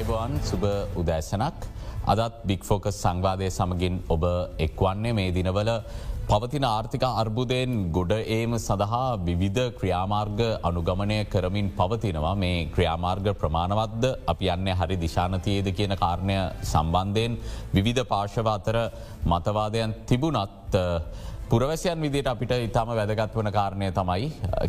අයිබවන් සුබ උදෑසනක්. අදත් බික්‍ෆෝකස් සංවාදය සමගින් ඔබ එක්වන්නේ මේ දිනවල පවතින ආර්ථික අර්බුදයෙන් ගොඩ ඒම සඳහා විවිධ ක්‍රියාමාර්ග අනුගමනය කරමින් පවතිනවා. මේ ක්‍රියාමාර්ග ප්‍රමාණවත්ද අපි යන්න හරි දිශානතියේද කියන කාරණය සම්බන්ධයෙන් විවිධ පාර්ශව අතර මතවාදයන් තිබුණත් පුරවැසියන් විදිට අපිට ඉතාම වැදගත් වන කාරණය තමයි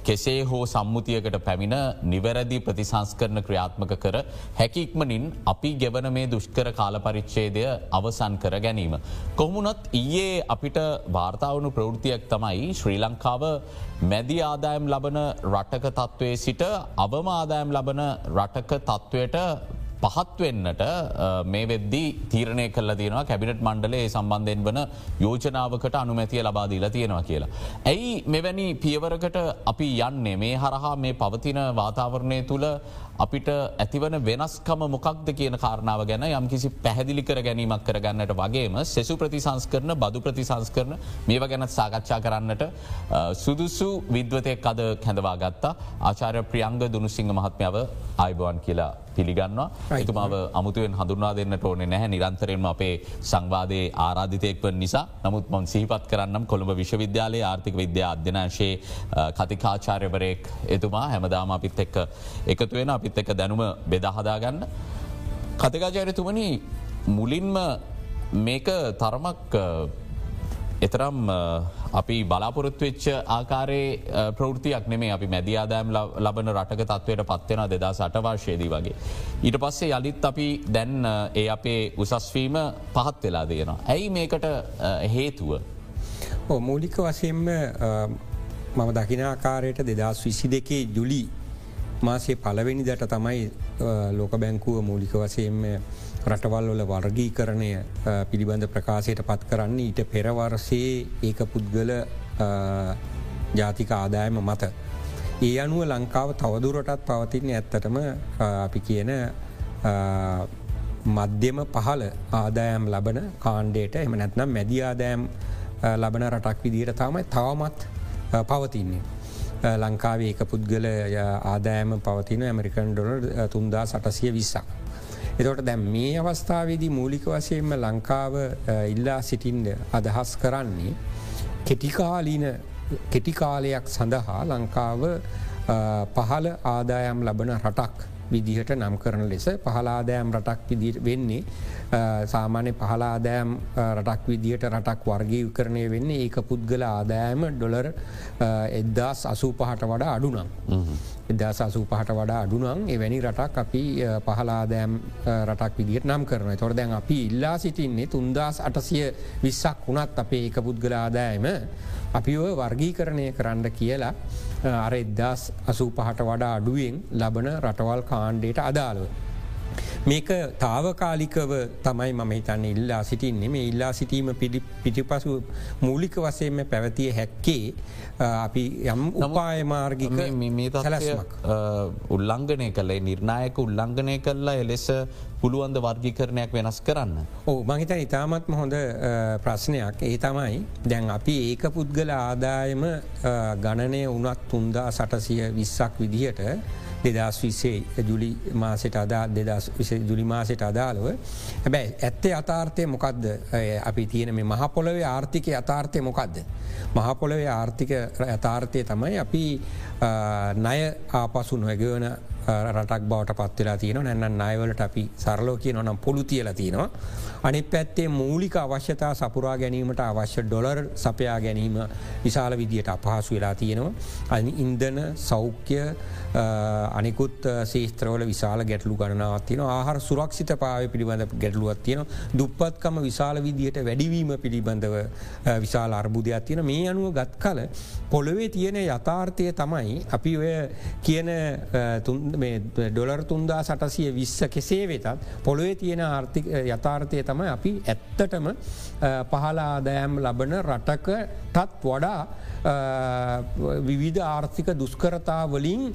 කෙසේ හෝ සම්මුතියකට පැමිණ නිවැරදි ප්‍රතිසංස්කරන ක්‍රියාත්මක කර හැකික්මනින් අපි ගෙවන මේ දුෂ්කර කාලපරිච්චේදය අවසන් කර ගැනීම. කොහමුණත් ඊයේ අපිට වාර්තාවනු ප්‍රෘතියක් තමයි ශ්‍රී ලංකාව මැදි ආදායම් ලබන රටක තත්ත්වයේ සිට අවම ආදායම් ලබන රටක තත්ත්වයට පහත්වෙන්නට මේ වෙද්දී තීරණය කල තියෙනවා කැබිනට මණ්ඩලේ සම්බන්ධයෙන් වන යෝජනාවකට අනුමැතිය ලබාදීලා තියෙනවා කියලා. ඇයි මෙවැනි පියවරකට අපි යන්නේ මේ හරහා මේ පවතින වාතාවරණය තුළ අපිට ඇතිවන වෙනස්කම මොකක්ද කියන කාරණාව ගැන යම් කිසි පැහැදිලි කර ගැනීමක් කරගන්නට වගේම සෙසු ප්‍රතිසංස් කරන බදු ප්‍රතිසංස් කරන මේව ගැනත් සාකච්ඡා කරන්නට සුදුසු විද්වතයක් අද කැඳවා ගත්තා. ආචාරය ප්‍රියංග දුනුසිංහ මහත්මාව ආයිබවන් කියලා පිළිගන්නවා. එතුමාව අමුතුවෙන් හඳුනා දෙන්නට ඕනේ නැහැ. නිරන්තරයෙන්ම අපේ සංවාදයේ ආරාධිතයෙක්ව නිසා. නමුත් මං සිහිපත් කරන්නම් කොළඹ විශ්වවිද්‍යාලයේ ආර්ථික විද්‍යා අධ්‍යනාශයේ කතිකාචාර්යවරයෙක් එතුමා. හැමදාම අපිත් එක්ක එකතුවෙන අපිත් එක දැනුම බෙදහදාගන්න. කතකාචාරයතුමනි මුලින්ම මේක තරමක් එතරම් අපි බලාපොරොත්වෙච්ච ආකාරයේ ප්‍රෘතියක් නෙමේ අපි මැදියාදෑම් ලබන රටක තත්වයට පත්වෙන දෙදා සටවර්ශයේදී වගේ. ඊට පස්සේ යළිත් අපි දැන් ඒ අපේ උසස්වීම පහත් වෙලා දෙයනවා. ඇයි මේකට හේතුව. මූලික වසයෙන්ම මම දකිනාකාරයට දෙදස් විසි දෙකේ ජුලි මාසේ පලවෙනි දට තමයි ලෝක බැංකුව මූලික වසයෙන්ම රටවල් වල වර්ගීකරණය පිළිබඳ ප්‍රකාශයට පත් කරන්න ඊට පෙරවර්සයේ ඒක පුද්ගල ජාතික ආදායම මත. ඒ අනුව ලංකාව තවදුරටත් පවතින්නේ ඇත්තටම අපි කියන මධ්‍යම පහල ආදායම් ලබන කාණ්ඩේට එම නැත්නම් මැදි ආදායම් ලබන රටක් විදිහට තමයි තවමත් පවතින්නේ. ලංකාවේ ඒක පුද්ගල ආදායම පවතින ඇමරිකන් ඩොල තුන්දා සටසිය විස්සක්. එතොට දැම් මේ අවස්ථාවේදී මූලික වශයෙන්ම ලංකාව ඉල්ලා සිටින්ඩ අදහස් කරන්නේ කෙටිකාලීන කෙටිකාලයක් සඳහා ලංකාව පහල ආදායම් ලබන රටක් විදිහට නම් කරන ලෙස පහලාදෑම් රටක් විදිට වෙන්නේ සාමාන්‍ය පහලාදෑම් රටක් විදිහට රටක් වර්ගී කරණය වෙන්නේ ඒක පුද්ගල ආදෑම ඩොලර් එද්දාස් අසූ පහට වඩා අඩුනම්. එදා සසූ පහට වඩා අඩුනං එවැනි රටක් අපි පහලාදෑම් රටක් විදිට නම් කරන තොර දැන් අපි ඉල්ලා සිටින්නේ තුන්දස් අටසිය විස්සක් වුණත් අපේ ඒක පුද්ගල ආදෑම අපි ඔය වර්ගීකරණය කරන්න කියලා අර එදදාස් අසූ පහට වඩා අඩුවෙන් ලබන රටවල් කාණ්ඩයට අදාළුව. මේක තාවකාලිකව තමයි මම හිතන්න ඉල්ලා සිටින්නේ මේ ඉල්ලා සිටීම පිටිපසු මූලික වසයෙන්ම පැවතිය හැක්කේ අපි යම් උපාය මාර්ගික සැලස්මක්. උල්ලංඝනය කළේ නිර්ණයක උල්ලංඝනය කල්ලා එලෙස පුළුවන්ද වර්ගිකරණයක් වෙනස් කරන්න. ඕ මහිත ඉතාමත්ම හොඳ ප්‍රශ්නයක්. ඒ තමයි දැන් අපි ඒක පුද්ගල ආදායම ගණනය වනත් තුන්දා සටසිය විස්සක් විදිහට දෙදස් විසේ ජුලි මාසට අදා දෙදස් විස ජුලි මාසට අදාළව හැබැයි ඇත්තේ අතාර්ථය මොකක්ද අපි තියෙන මේ මහපොලොවේ ආර්ථිකය අතාර්ථය මොකක්ද. මහපොලොවේ ආර්ථික ඇතාර්ථය තමයි අපි නය ආපසු නොවැගවන රටක් බවට පත්වෙලා තියෙන නැන්න නයවලට අපි සරලෝ කිය නොනම් පොළු තියලා තියෙනවා. අනි පැත්තේ මූලික අවශ්‍යතා සපුරා ගැනීමට අවශ්‍ය ඩොලර් සපයා ගැනීම විශාල විදියට අපහසු වෙලා තියෙනවා. අනි ඉන්දන සෞඛ්‍ය අනිකුත් සේස්ත්‍රවල විශාල ගැටලු ගණනාවත් තියෙන ආහර සුරක්ෂිත පාව පිළිබඳ ගැටලුවත් තියෙන දුප්පත්කම විශාල විදිහට වැඩිවීම පිළිබඳව විශාල අර්බුදයක් තියෙන මේ අනුව ගත් කල පොළොවේ තියෙන යථාර්ථය තමයි අපි ඔය කියන ඩොලර් තුන්දා සටසිය විශ්ස කෙසේ වෙතත් පොළොවේ තියෙන ආර්ථික යථාර්ථය තමයි අපි ඇත්තටම පහලාදෑම් ලබන රටකටත් වඩා විවිධ ආර්ථික දුස්කරතා වලින්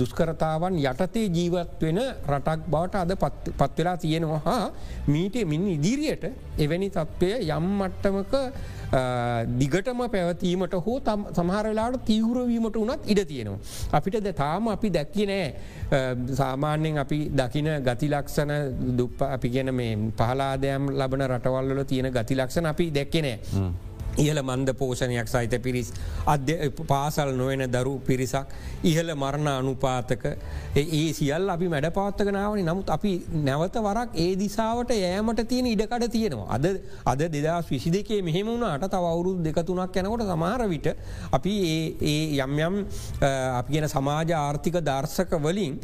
දුස්කරතාවන් යටතේ ජීවත් වෙන රටක් බවට අද පත්වෙලා තියෙනවා. හා මීට මින් ඉදිරියට එවැනි තත්ත්වය යම් මට්ටමක දිගටම පැවතීමට හෝ සමහරලාට තීවරවීමට වනත් ඉඩ තියෙනවා. අපිට ද තාම අපි දැක්කි නෑ සාමාන්‍යෙන් අපි දකින ගතිලක්ෂණ දුප්ප අපි ගැන මේ පහලාදයම් ලබන රටවල්ල තියෙන ගතිලක්ෂණ අපි දැක්කනෑ. ඉහළ මන්ද පෝෂණයක් සහිත පිරිස් අධ්‍ය පාසල් නොවෙන දරු පිරිසක් ඉහළ මරණ අනුපාතක ඒ සියල් අපි මැඩ පවත්තකනාවනි නමුත් අපි නැවත වරක් ඒ දිසාවට යෑමට තියෙන ඉඩකඩ තියෙනවා. අද අද දෙදස් විසි දෙකේ මෙහෙමුණට තවවුරුදු දෙකතුනක් යැනකොට සමහර විට අපි ඒ යම් යම් අපි ගෙන සමාජ ආර්ථික දර්ශක වලින්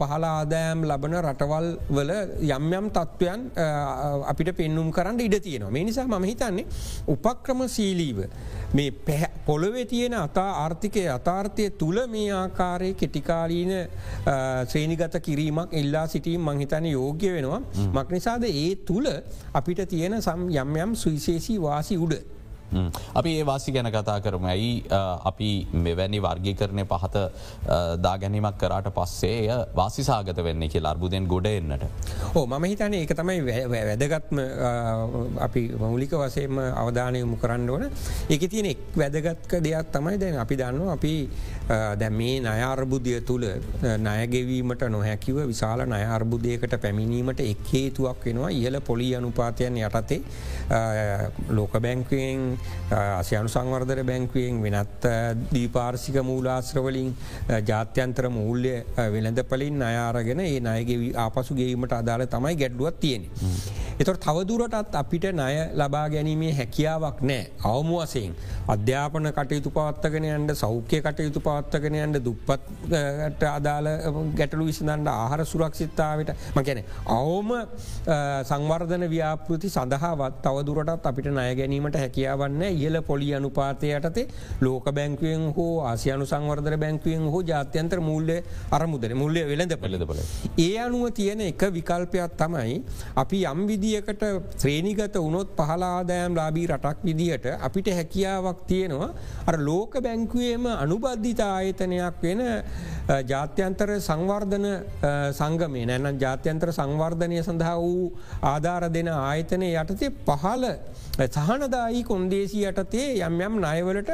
පහල ආදෑම් ලබන රටවල් වල යම් යම් තත්ත්වයන් අපිට පෙන්නුම් කරන්න ඉඩ තියෙනවා. මේ නිසා මම හිතන්නේ උපක්‍රම සීලීව. මේ පොළොවෙ තියෙන අතා ආර්ථිකය අතාර්ථය තුළ මේ ආකාරය කෙටිකාලීන ශ්‍රේණිගත කිරීමක් එල්ලා සිටීම මංහිතන යෝග්‍ය වෙනවා. මක්නිසාද ඒ තුළ අපිට තියෙන සම් යම් යම් සුවිශේෂී වාසි උඩ. අපි ඒ වාසි ගැන කතා කරම. ඇයි අපි මෙවැනි වර්ගීකරණය පහත දාගැනීමක් කරට පස්සේ එය වාසිසාගත වෙන්නේ කිය අර්බුදෙන් ගොඩ එන්නට. ඕ මම හිතන ඒක තමයි වැදගත්ම අපි මෞලික වසයම අවධානයමු කරන්න ඕන. එක තියෙන එක් වැදගත්ක දෙයක් තමයි දැන් අපි දන්න අපි දැ මේ නයාර්බුදය තුළ නයගෙවීමට නොහැකිව විශාල නයාර්බුදයකට පැමිණීමට එක් හේතුවක් වෙනවා. ඉහල පොලි අනුපාතයන් යටතේ ලෝක බැංකුවෙන් අසයනු සංවර්ධර බැංකුවෙන් වෙනත් දීපාර්සික මූලාශ්‍රවලින් ජාත්‍යන්තර මූල්‍ය වෙළඳ පලින් අයාරගෙන ඒ අයගේ ආපසු ගේීමට අදාළ තමයි ගැඩ්ඩුවත් තියෙන. එතොට තවදුරටත් අපිට ණය ලබා ගැනීමේ හැකියාවක් නෑ අවම වසයෙන් අධ්‍යාපන කටයුතු පවත්තගෙන යන්ට සෞඛ්‍ය කටයුතු පවත්තගෙන යන්ට දුප්පත්ට අදාළ ගැටලු විසඳන්ට ආහර සුරක්ෂිත්තාවට මකැන අවම සංවර්ධන ව්‍යාපෘති සඳහාවත් තවදුරටත් අපිට ණය ගැනීමට හැකියාව වන්න ඉහල පොලි අනුපාතය යටතේ ලෝක බැංකුවෙන් හෝ ආසියනු සංවර්ධර බැංකුවෙන් හෝ ජාත්‍යන්ත්‍ර මුල්ල අරමුදන මුල්ලය වෙළඳ පලද පල. ඒ අනුව තියෙන එක විකල්පයක් තමයි අපි යම් විදිකට ශ්‍රේණිගත වුණොත් පහලාදෑම් ලාබී රටක් විදිහට අපිට හැකියාවක් තියෙනවා අර ලෝක බැංකුවේම අනුබද්ධිතා ආයතනයක් වෙන ජාත්‍යන්තර සංවර්ධන සංගමේ නැන ජාත්‍යන්ත්‍ර සංවර්ධනය සඳහා වූ ආධාර දෙන ආයතනය යටතේ පහල සහනදායි කොන්දේසි යටතේ යම් යම් නයවලට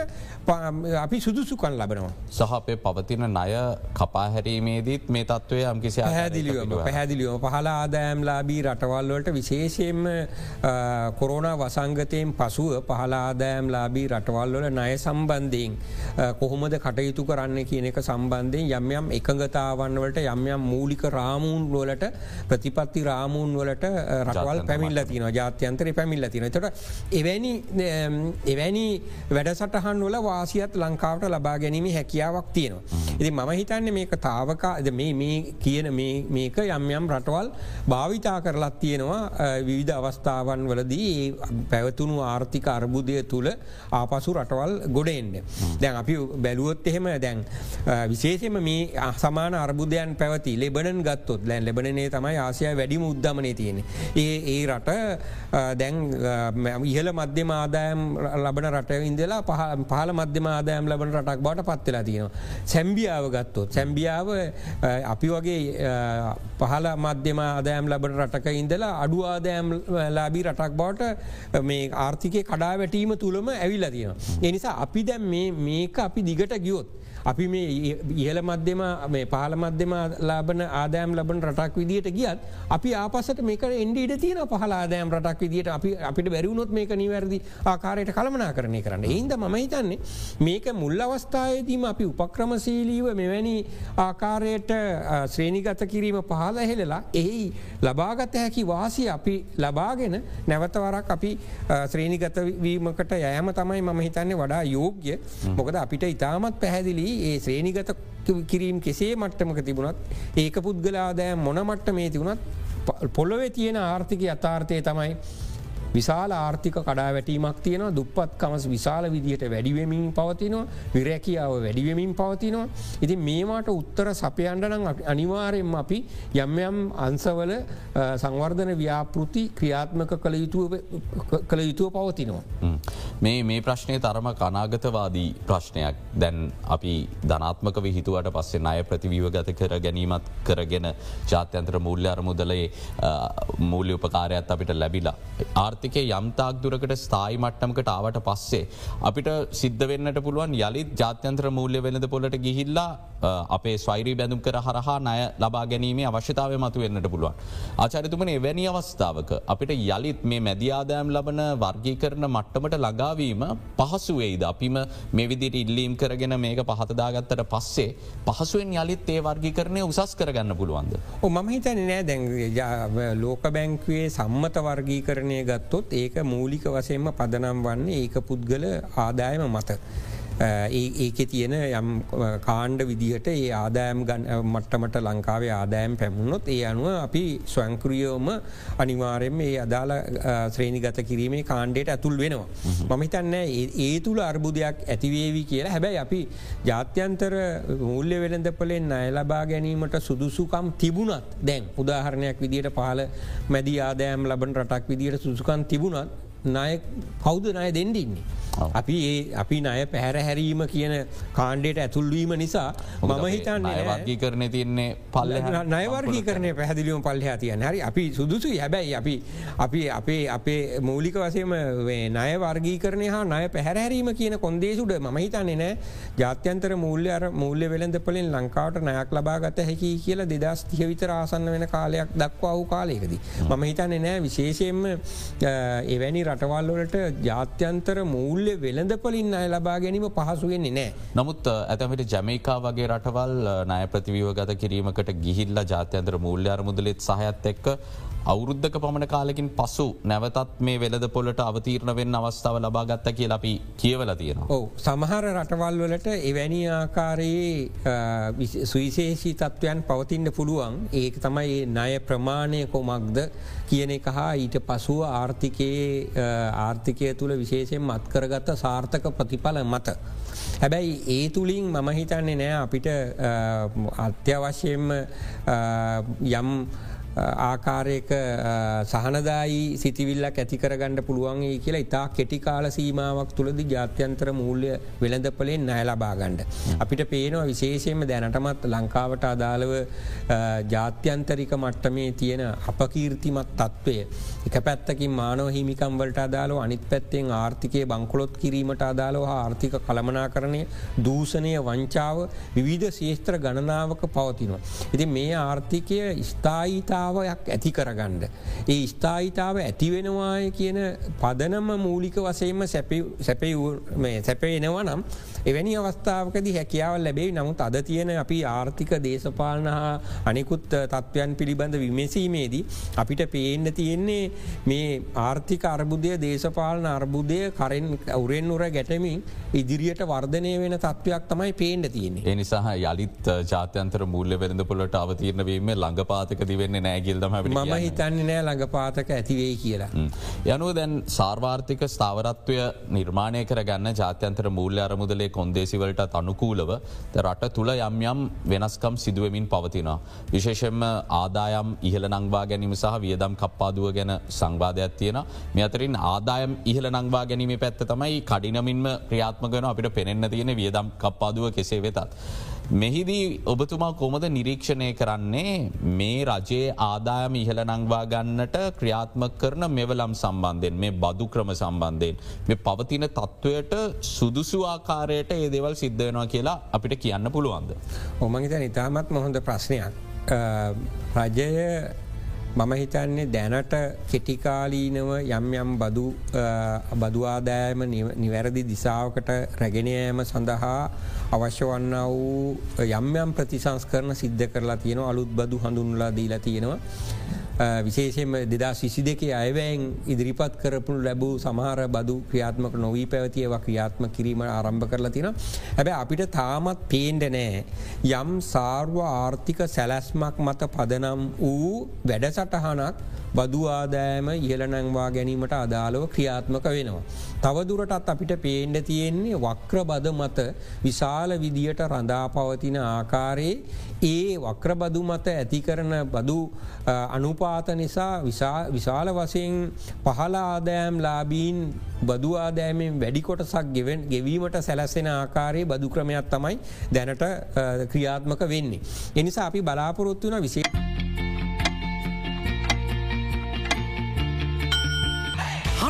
අපි සුදුසුකන් ලබනවා. සහ අපේ පවතින ණය කපාහැරීමේදීත් මේ තත්ත්වය යම් කිසි පැහැදිලිවම පැහැදිලිවම පහල ආදෑම්ලාබී රටවල්වලට විශේෂයෙන්ම කොරෝණ වසංගතයෙන් පසුව පහල ආදෑම්ලාබී රටවල්වල ණය සම්බන්ධයෙන් කොහොමද කටයුතු කරන්න කියන එක සම්බන්ධයෙන් යම් යම් එකඟතාවන් වලට යම් යම් මූලික රාමූන් වලට ප්‍රතිපත්ති රාමූන් වලට රටවල් පැමිල්ල තින ජාත්‍යන්තර පැමිල්ල තින තොට එවැනි එවැනි වැඩසටහන් වල වාසියත් ලංකාවට ලබා ගැනීම හැකියාවක් තියෙනවා. ඉති මම හිතන්න මේක තාවකා මේ කියන මේක යම් යම් රටවල් භාවිතා කරලත් තියෙනවා විවිධ අවස්ථාවන් වලදී පැවතුණු ආර්ථික අර්බුදය තුළ ආපසු රටවල් ගොඩෙන්න්න. දැන් අපි බැලුවොත් එහෙම දැන් විශේෂම මේ සමාන අර්බුදයන් පැවති ලෙබනන් ගත්තොත් ලැන් ලෙබනේ තමයි ආසිය වැඩිම උද්ධමනය තියෙන. ඒ ඒ රට දැන් ඉහල මධ්‍යම ආදායම් ලබන රට ඉන්දලා පහල මධ්‍යම ආදායම් ලබන රටක් බවට පත්වෙලා තියෙනවා. සැම්බියාව ගත්තොත්. සැම්බියාව අපි වගේ පහල මධ්‍යම ආදායම් ලබන රටක ඉඳලා අඩු ආදායම් ලාබී රටක් බවට මේ ආර්ථිකය කඩා වැටීම තුළම ඇවිල්ල තියෙනවා. එනිසා අපි දැම් මේක අපි දිගට ගියොත්. අපි මේ ඉහල මධ්‍යම මේ පාල මධ්‍යම ලාබන ආදෑම් ලබන රටක් විදිට ගියත් අපි ආපසට මේක එන්ඩට තියන පහල ආදෑම් රටක් විදිට අපි අපිට බැරිවුණොත් මේක නිවැරදි ආකාරයට කළමනා කරණය කරන්න. එහින්ද මම හිතන්නේ මේක මුල් අවස්ථායදීම අපි උපක්‍රමශීලීව මෙවැනි ආකාරයට ශ්‍රේණිගත කිරීම පහල හෙළලා එහි ලබාගත හැකි වාසි අපි ලබාගෙන නැවතවරක් අපි ශ්‍රේණිගතවීමකට යෑම තමයි මම හිතන්නේ වඩා යෝග්‍ය. මොකද අපිට ඉතාමත් පැහැදිලි ඒ ශ්‍රේණිගත කිරීම් කෙසේ මට්ටමක තිබුණත් ඒක පුද්ගලාදෑ මොන මට්ට මේ තිබුණත් පොළොවෙ තියෙන ආර්ථික අතාර්ථය තමයි විශාල ආර්ථික කඩා වැටීමක් තියෙනවා දුප්පත්කමස් විශාල විදිහට වැඩිවෙමින් පවතිනවා විරැකියාව වැඩිවෙමින් පවතිනවා. ඉතින් මේවාට උත්තර සපයන්ඩනම් අනිවාරයෙන් අපි යම්යම් අන්සවල සංවර්ධන ව්‍යාපෘති ක්‍රියාත්මක කළ කළ යුතුව පවතිනවා. මේ මේ ප්‍රශ්නය තරම කනාගතවාදී ප්‍රශ්නයක් දැන් අපි ධනාත්මක විහිතුවට පස්සේ අය ප්‍රතිවීව ගත කර ගැනීමත් කරගෙන ජාත්‍යන්ත්‍ර මූල්‍ය අරමුදලේ මූල්‍ය උපකාරයත් අපිට ලැබිලා. ආර්ථිකය යම්තාක් දුරකට ස්ථායි මට්ටමකට ආවට පස්සේ. අපිට සිද්ධ වෙන්නට පුළුවන් යළිත් ජාත්‍යන්ත්‍ර මූල්‍ය වෙනද පොලට ගිහිල්ලා අපේ ස්වෛරී බැඳුම් කර හරහා නය ලබා ගැනීමේ අවශ්‍යතාව මතු වෙන්නට පුළුවන්. ආචරිතුමන එවැනි අවස්ථාවක අපිට යළිත් මේ මැදියාදෑම් ලබන වර්ගී කරන මට්ටමට ලගාවීම පහසුවේද අපිම මේ විදිට ඉල්ලීම් කරගෙන මේක පහතදාගත්තට පස්සේ පහසුවෙන් යළිත් ඒ වර්ගි කරණය උසස් කරගන්න පුළුවන්ද. මම හිතන නෑ දැන් ලෝක බැංකුවේ සම්මත වර්ගී කරණය ගත්තොත් ඒක මූලික වසයෙන්ම පදනම් වන්නේ ඒක පුද්ගල ආදායම මත. ඒක තියෙන යම් කාණ්ඩ විදිහට ඒ ආදායම් මට්ටමට ලංකාවේ ආදායම් පැමුණොත් ඒ අනුව අපි ස්වංකරියෝම අනිවාරයෙන් ඒ අදාළ ශ්‍රේණිගත කිරීමේ කාණ්ඩයට ඇතුල් වෙනවා. මම හිතන්න ඒ තුළ අර්බුදයක් ඇතිවේවි කියලා හැබැයි අපි ජාත්‍යන්තර මුල්්‍ය වෙළඳපලෙන් අය ලබා ගැනීමට සුදුසුකම් තිබුණත් දැන් උදාහරණයක් විදිට පහල මැදි ආදෑම් ලබන රටක් විදිට සුසුකන් තිබුණත් නාය කෞද නය දෙන්ඩඉන්නේ. අපි ඒ අපි නය පැහැර හැරීම කියන කාණ්ඩයට ඇතුල්වීම නිසා මම හිතන්න වර්ගී කරන තියන්නේ පල්ල නයවර්ගී කරන පැහදිලියම පල්හ තියන හරි අපි සුදුසු හැබැයි අපි අපි අපේ අපේ මූලික වසයම නය වර්ගී කරනය හා නය පැහැරහැරීම කියන කොන්දේසුඩ ම හිතන්නේ නෑ. ජාත්‍යන්තර මූල්‍ය අර මූල්‍ය වෙළඳ පලින් ලංකාවට නයක් ලබාගත හැකි කියලා දෙදස් තිය විතර ආසන්න වෙන කාලයක් දක්වා වූ කාලයකදී. මම හිතන්නේ නෑ. විශේෂයෙන්ම එවැනි රටවල්ලොලට ජාත්‍යන්තර මූල්‍ය වෙළඳපලින් අය ලබා ගැනීම පහසුවෙන්නේ නෑ. නමුත් ඇතමට ජමයිකා වගේ රටවල් නය ප්‍රතිවීව ගත කිරීමකට ගිහිල්ල ජාත්‍යන්තර මූල්‍ය අරමුදලෙත් සහයත් එක්ක අවුරුද්ධක පමණ කාලකින් පසු නැවතත් මේ වෙලද පොලට අවතීරණ වෙන්න අවස්ථාව ලබාගත්ත කිය අපි කියවල තියෙනවා. ඔව සමහර රටවල් වලට එවැනි ආකාරයේ සුවිශේෂී තත්ත්වයන් පවතින්න පුළුවන් ඒක තමයි ණය ප්‍රමාණය කොමක්ද කියන එක හා ඊට පසුව ආර්ථිකයේ ආර්ථිකය තුළ විශේෂයෙන් මත්කරගත්ත සාර්ථක ප්‍රතිඵල මත. හැබැයි ඒ තුළින් මම හිතන්නේ නෑ අපිට අත්‍යවශ්‍යයෙන්ම යම් ආකාරයක සහනදායි සිතිවිල්ලක් ඇතිකරගණඩ පුළුවන් කියලා ඉතා කෙටිකාල සීමාවක් තුළද ජාත්‍යන්තර මූල්‍ය වෙළඳපලෙන් නෑ ලබාගණ්ඩ. අපිට පේනවා විශේෂයෙන්ම දැනටමත් ලංකාවට අදාළව ජාත්‍යන්තරික මට්ටමේ තියෙන අපකීර්තිමත් තත්ත්වය. එක පැත්තකින් මානව හිමිකම්වලට අදාලෝ අනිත් පැත්තෙන් ආර්ථිකය බංකොලොත් කිරීමට අදාලෝ ආර්ථික කළමනා කරණය දූෂණය වංචාව විවිධ ශේෂත්‍ර ගණනාවක පවතිනවා. ඉති මේ ආර්ථිකය ස්ථායිතා ස්ථාවයක් ඇති කරගණ්ඩ. ඒ ස්ථායිතාව ඇතිවෙනවාය කියන පදනම මූලික වසේම සැපෙනවා නම් එවැනි අවස්ථාවකද හැකියාව ලැබේ නමුත් අද තියෙන අපි ආර්ථික දේශපාලන හා අනිකුත් තත්ත්වයන් පිළිබඳ විමසීමේදී අපිට පේන්න තියෙන්නේ මේ ආර්ථික අර්බුදය දේශපාලන අර්බුදය කරෙන් අවුරෙන් උර ගැටමින් ඉදිරියට වර්ධනය වෙන තත්ත්වයක් තමයි පේන්න තියෙන්නේ. එනිසාහ යළිත් ජාත්‍යන්තර මූල්‍ය වෙරඳ පොලට අවතීරණ වීම ළඟපාතක දිවෙන්න නෑගිල්දම ම හිතන්නේ නෑ ළඟපාතක ඇතිවේ කියලා. යනුව දැන් සාර්වාර්ථික ස්ථාවරත්වය නිර්මාණය කරගන්න ජාත්‍යන්තර මූල්‍ය අරමුදලේ කොන්දේසිවලට අනුකූලව රට තුළ යම් යම් වෙනස්කම් සිදුවමින් පවතිනවා. විශේෂෙන්ම ආදායම් ඉහල නංවා ගැනීම සහ වියදම් කප්පාදුව ගැන සංවාධයක් තියෙන මෙ අතරින් ආදායම් ඉහල නංවා ගැනීම පැත්ත තමයි කඩිනමින්ම ක්‍රියාත්මගන අපිට පෙනෙන්න්න තියෙන වියදම් කප්පාදුව කෙසේ වෙතත්. මෙහිදී ඔබතුමා කොමද නිරීක්ෂණය කරන්නේ මේ රජයේ ආදායම ඉහල නංවා ගන්නට ක්‍රියාත්ම කරන මෙවලම් සම්බන්ධයෙන් මේ බදු ක්‍රම සම්බන්ධයෙන්. මේ පවතින තත්ත්වයට සුදුසු ආකාරයට ඒ දෙවල් සිද්ධ වෙනවා කියලා අපිට කියන්න පුළුවන්ද. ඔමගේත නිතාමත් මොහොඳ ප්‍රශ්නයක්. රජය මම හිතන්නේ දැනට කෙටිකාලීනව යම් යම් බදු බදුආදෑම නිවැරදි දිසාාවකට රැගෙනයෑම සඳහා අවශ්‍ය වන්න වූ යම් යම් ප්‍රතිසංස්කරන සිද්ධ කරලා තියෙන අලුත් බදු හඳුන්ලා දීලා තියෙනවා. විශේෂෙන්ම දෙදා සිසි දෙකේ අයවැයෙන් ඉදිරිපත් කරපුු ලැබූ සමහර බදු ක්‍රියාත්මක නොවී පැවතියව ක්‍රියාත්ම කිරීම ආරම්භ කරලා තින. හැබැ අපිට තාමත් පේන්ඩ නෑ. යම් සාර්ව ආර්ථික සැලැස්මක් මත පදනම් වූ වැඩසටහනක් බදු ආදෑම ඉහලනැංවා ගැනීමට අදාළව ක්‍රියාත්මක වෙනවා. තවදුරටත් අපිට පේන්ඩ තියෙන්නේ වක්‍ර බද මත විශාල විදියට රඳා පවතින ආකාරයේ ඒ වක්‍රබදු මත ඇති කරන බදු අනුපාත නිසා විශාල වසයෙන් පහල ආදෑම් ලාබීන් බදු ආදෑමෙන් වැඩි කොටසක් ගෙවන් ගෙවීමට සැලස්සෙන ආකාරයේ බදු ක්‍රමයක් තමයි දැනට ක්‍රියාත්මක වෙන්නේ. එනිසා අපි බලාපොරොත්තු වන විශේ.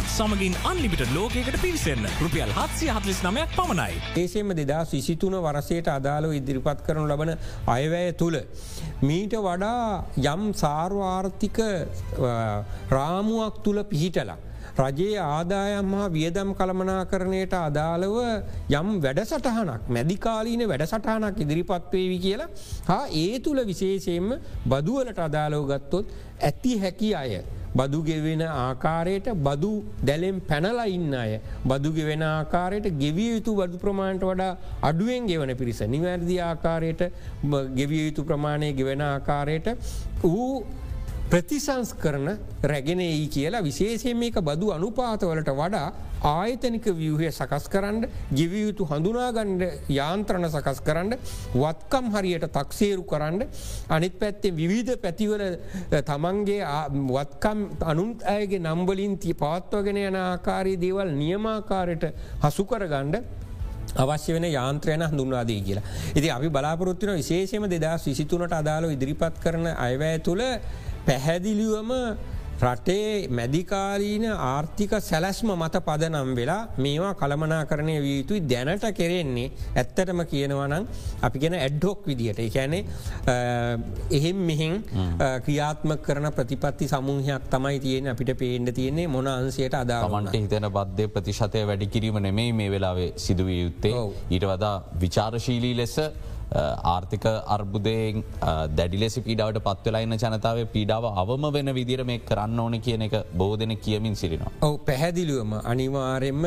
හත් සමගින් අන්ලිමිට ලෝකයකට පිවිසන්න රුපියල් හත්සිය හත්ලිස් නමයක් පමණයි. ඒසේම දෙදා විසිතුන වරසයට අදාළව ඉදිරිපත් කරනු ලබන අයවැය තුළ. මීට වඩා යම් සාර්වාර්ථික රාමුවක් තුළ පිහිටලා. රජයේ ආදායම් හා වියදම් කළමනා කරණයට අදාළව යම් වැඩසටහනක් මැදිකාලීන වැඩසටහනක් ඉදිරිපත්වේවි කියලා හා ඒ තුළ විශේෂයෙන්ම බදුවලට අදාළව ගත්තොත් ඇති හැකි අය. බදු ගෙවෙන ආකාරයට බදු දැලෙම් පැනලා ඉන්න අය. බදු ගෙවෙන ආකාරයට ගෙවිය යුතු බදු ප්‍රමාණයට වඩා අඩුවෙන් ගෙවන පිරිස. නිවැරදි ආකාරයට ගෙවිය යුතු ප්‍රමාණය ගෙවෙන ආකාරයට වූ ප්‍රතිසංස් කරන රැගෙනයි කියලා විශේෂයෙන් මේක බදු අනුපාතවලට වඩා ආයතනික වියහය සකස් කරන්න ජිවියයුතු හඳුනාගණ්ඩ යාන්ත්‍රණ සකස් කරන්න වත්කම් හරියට තක්සේරු කරන්න අනිත් පැත්තේ විවිධ පැතිවල තමන්ගේ වත්කම් අනුන්ත් අයගේ නම්බලින් ති පවත්වගෙන යන ආකාරී දේවල් නියමාකාරයට හසු කරගණ්ඩ අවශ්‍ය වෙන යාන්ත්‍රයන හඳුන්වාදී කියලා. ඉති අපි බලාපොරොත්තින විශේෂම දෙදස් විසිතුනට අදාළ ඉදිරිපත් කරන අයවැය තුළ පැහැදිලිවම රටේ මැදිකාලීන ආර්ථික සැලැස්ම මත පදනම් වෙලා මේවා කළමනා කරණය විය යුතුයි දැනට කෙරෙන්නේ. ඇත්තටම කියනවනම් අපි ගෙන ඇඩ්ඩොක් විදිහට එකැනේ එහෙම් මෙහින් ක්‍රියාත්ම කරන ප්‍රතිපත්ති සමූහයක් තමයි තියෙන අපිට පේන්ඩ තියන්නේ මොන අන්සයට අදාමන්ට හිතන බද්ධය ප්‍රතිශතය වැඩි කිරීම නෙමෙයි මේ වෙලාවේ සිදුවිය යුත්තේ. ඊට වදා විචාරශීලී ලෙස ආර්ථික අර්බුදයෙන් දැඩිලෙසි පීඩාවට පත්වෙලයින්න ජනතාව පීඩාව අවම වෙන විදිර මේ කරන්න ඕන කියන එක බෝධන කියමින් සිරිනවා. ඔව පැහැදිලිවම අනිවාරෙන්ම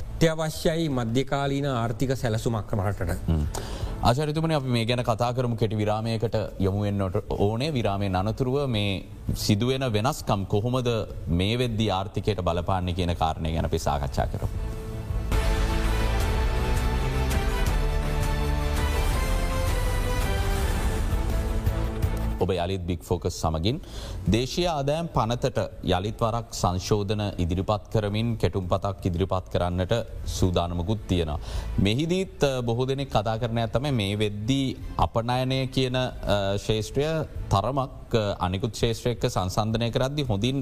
අත්‍යවශ්‍යයි මධ්‍යකාලීන ආර්ථික සැලසුමක් මටට. ආචරිතුමන අප මේ ගැන කතා කරමු කෙටි විරාමයකට යොමුුවෙන්න්නට ඕනේ විරාමය අනතුරුව මේ සිදුවෙන වෙනස්කම් කොහොමද මේ වෙද්දි ආර්ථිකයට බලපාන්න කියන කාරණය ගැන පිසාකච්ඡා කරමු. ඔබ යළිත් බික් ෆෝකස් සමගින් දේශය ආදෑම් පනතට යළිත්වරක් සංශෝධන ඉදිරිපත් කරමින් කෙටුම් පතක් ඉදිරිපත් කරන්නට සූදානමකුත් තියෙනවා. මෙහිදීත් බොහෝ දෙනෙක් කතා කරන ඇතම මේ වෙද්දී අපනයනය කියන ශේෂත්‍රය තරමක් අනිකුත් ශේෂත්‍රයක සංසන්ධනය කරද්දි හොඳින්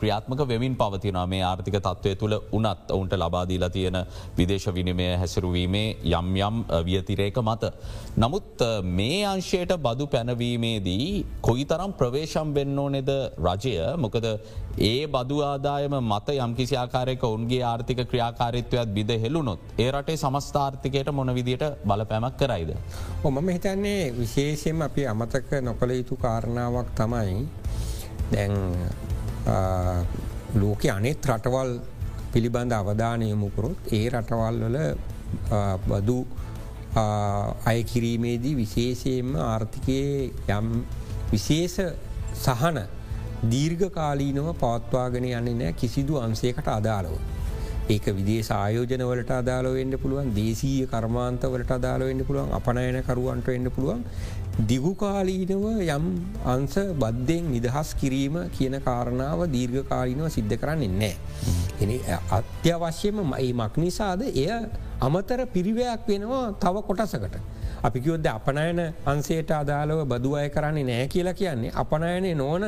ක්‍රියාත්මක වෙමින් පවතිනවා මේ ආර්ථික තත්ත්වය තුළ උනත් ඔවුන්ට ලබාදීලා තියෙන විදේශ විනිමය හැසරුවීමේ යම් යම් වියතිරේක මත. නමුත් මේ අංශයට බදු පැනවීමේදී කොයි තරම් ප්‍රවේශම් වෙන්න ඕනෙද රජය මොකද ඒ බදු ආදායම මත යම්කිසි ආකාරයක ඔවන්ගේ ආර්ථික ක්‍රියාකාරිත්වයක් බිද හෙළුනොත් ඒ රටේ සමස්ථාර්ථකයට මොන විදියට බලපෑමක් කරයිද. ඔමම හිතන්නේ විශේෂයෙන් අපි අමතක නොකළ යුතු කාරණාවක් තමයි දැන් ලෝක අනෙත් රටවල් පිළිබඳ අවධානයමුකරොත් ඒ රටවල් වල බදු අය කිරීමේදී විශේෂයෙන්ම ආර්ථිකයේ යම් විශේෂ සහන දීර්ඝකාලීනව පවත්වාගෙන යන්නේ නෑ කිසිදු අන්සේකට අදාළව. ඒක විදේ සායෝජනවලට අදාලවෙන්න පුළුවන් දේශීය කර්මාන්තවලට අදාලවෙන්න පුළුවන් අපනයනකරුවන්ට එන්න පුළුවන් දිගුකාලීනව යම් අන්ස බද්ධයෙන් නිදහස් කිරීම කියන කාරණාව දීර්ඝකාලීනව සිද්ධ කරන්නේ නෑ. එ අත්‍යවශ්‍යම මයි මක් නිසාද එය අමතර පිරිවයක් වෙනවා තව කොටසකට. අපි කිවොද්ද අපනයන අන්සේට අදාළව බදු අය කරන්නේ නෑ කියලා කියන්නේ අපනයනය නොවන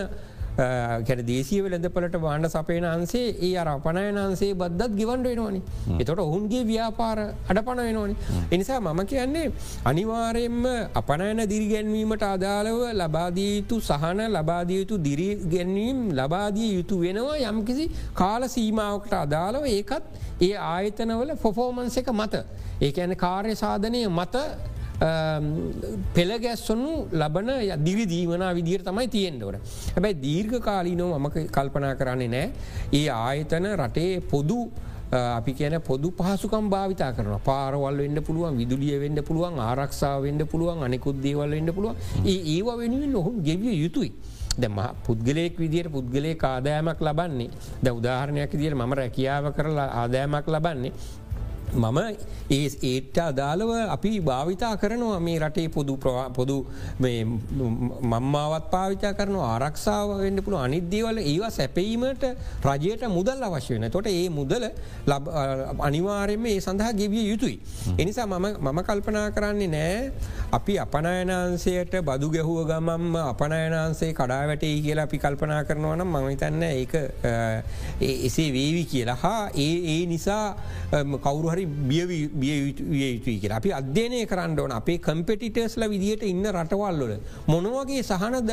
කැන දේශීව වෙළඳපලට බාණ්ඩ සපේන අන්සේ ඒ අර අපනයන අන්සේ බද්දත් ගිවන්ඩ වෙනවානි. එතොට ඔහුන්ගේ ව්‍යාපාර අඩපන වෙනවානි. එනිසා මම කියන්නේ අනිවාරයෙන්ම අපනයන දිරිගැන්වීමට අදාළව ලබාදීයුතු සහන ලබාදියයුතු දිරිගැන්වීම් ලබාදිය යුතු වෙනවා යම්කිසි කාල සීමාවකට අදාළව ඒකත් ඒ ආයතනවල ෆොෆෝමන්ස එක මත. ඒක ඇන කාර්ය සාධනය මත පෙළගැස්සොනු ලබන දිවි දීවන විදිර තමයි තියෙන්ටවට. හැබැයි දීර්ඝ කාලීනෝ මම කල්පනා කරන්නේ නෑ. ඒ ආයතන රටේ පොදු අපි කියන පොදු පහසුකම් භාවිතා කරන පාරවල් වෙන්න පුළුවන් විදුලිය වෙන්න පුළුවන් ආරක්ෂාව වෙන්න පුළුවන් අනෙකුත් දේවල් වෙන්න පුළුවන්. ඒ ඒවා වෙනුවෙන් ඔහු ගෙවිය යුතුයි. දැම පුද්ගලයෙක් විදියට පුද්ගලය ආදායමක් ලබන්නේ. ද උදාහරණයක් දිට මම රැකියාව කරලා ආදායමක් ලබන්නේ. මම ඒ ඒට අදාළව අපි භාවිතා කරනවා මේ රටේ පොදු පොදු මම්මාවත් පාවිචා කරන ආරක්ෂාව වෙන්න පුළුව අනිද්‍යවල ඒවා සැපීමට රජයට මුදල් අවශ්‍ය වෙන තොට ඒ මුදල අනිවාරෙන්ම ඒ සඳහා ගෙවිය යුතුයි. එනිසා මම කල්පනා කරන්නේ නෑ අපි අපනයනාන්සයට බදු ගැහුව ගමම්ම අපනයනාන්සේ කඩා වැටේ කියලා අපි කල්පනා කරනවනම් මහිතන්න ඒ එසේ වේවි කියලා හා ඒ ඒ නිසා කවුරුහරි හරි බිය විය යුතුයි කියලා අපි අධ්‍යනය කරන්න ඕන අපේ කම්පෙටිටර්ස්ල විදිහට ඉන්න රටවල්ලොල මොනවගේ සහනද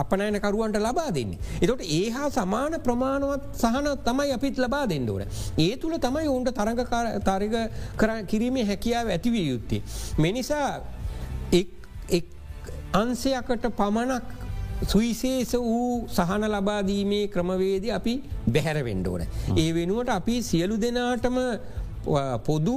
අපනෑනකරුවන්ට ලබා දෙන්නේ. එතොට ඒ හා සමාන ප්‍රමාණවත් සහන තමයි අපිත් ලබා දෙන්න ඕන. ඒ තුළ තමයි ඔවුන්ට තරග තරග කිරීමේ හැකියාව ඇතිවිය යුත්තේ. මෙනිසා අන්සයකට පමණක් සුවිශේෂ වූ සහන ලබාදීමේ ක්‍රමවේද අපි බැහැර වෙන්ඩෝන. ඒ වෙනුවට අපි සියලු දෙනාටම පොදු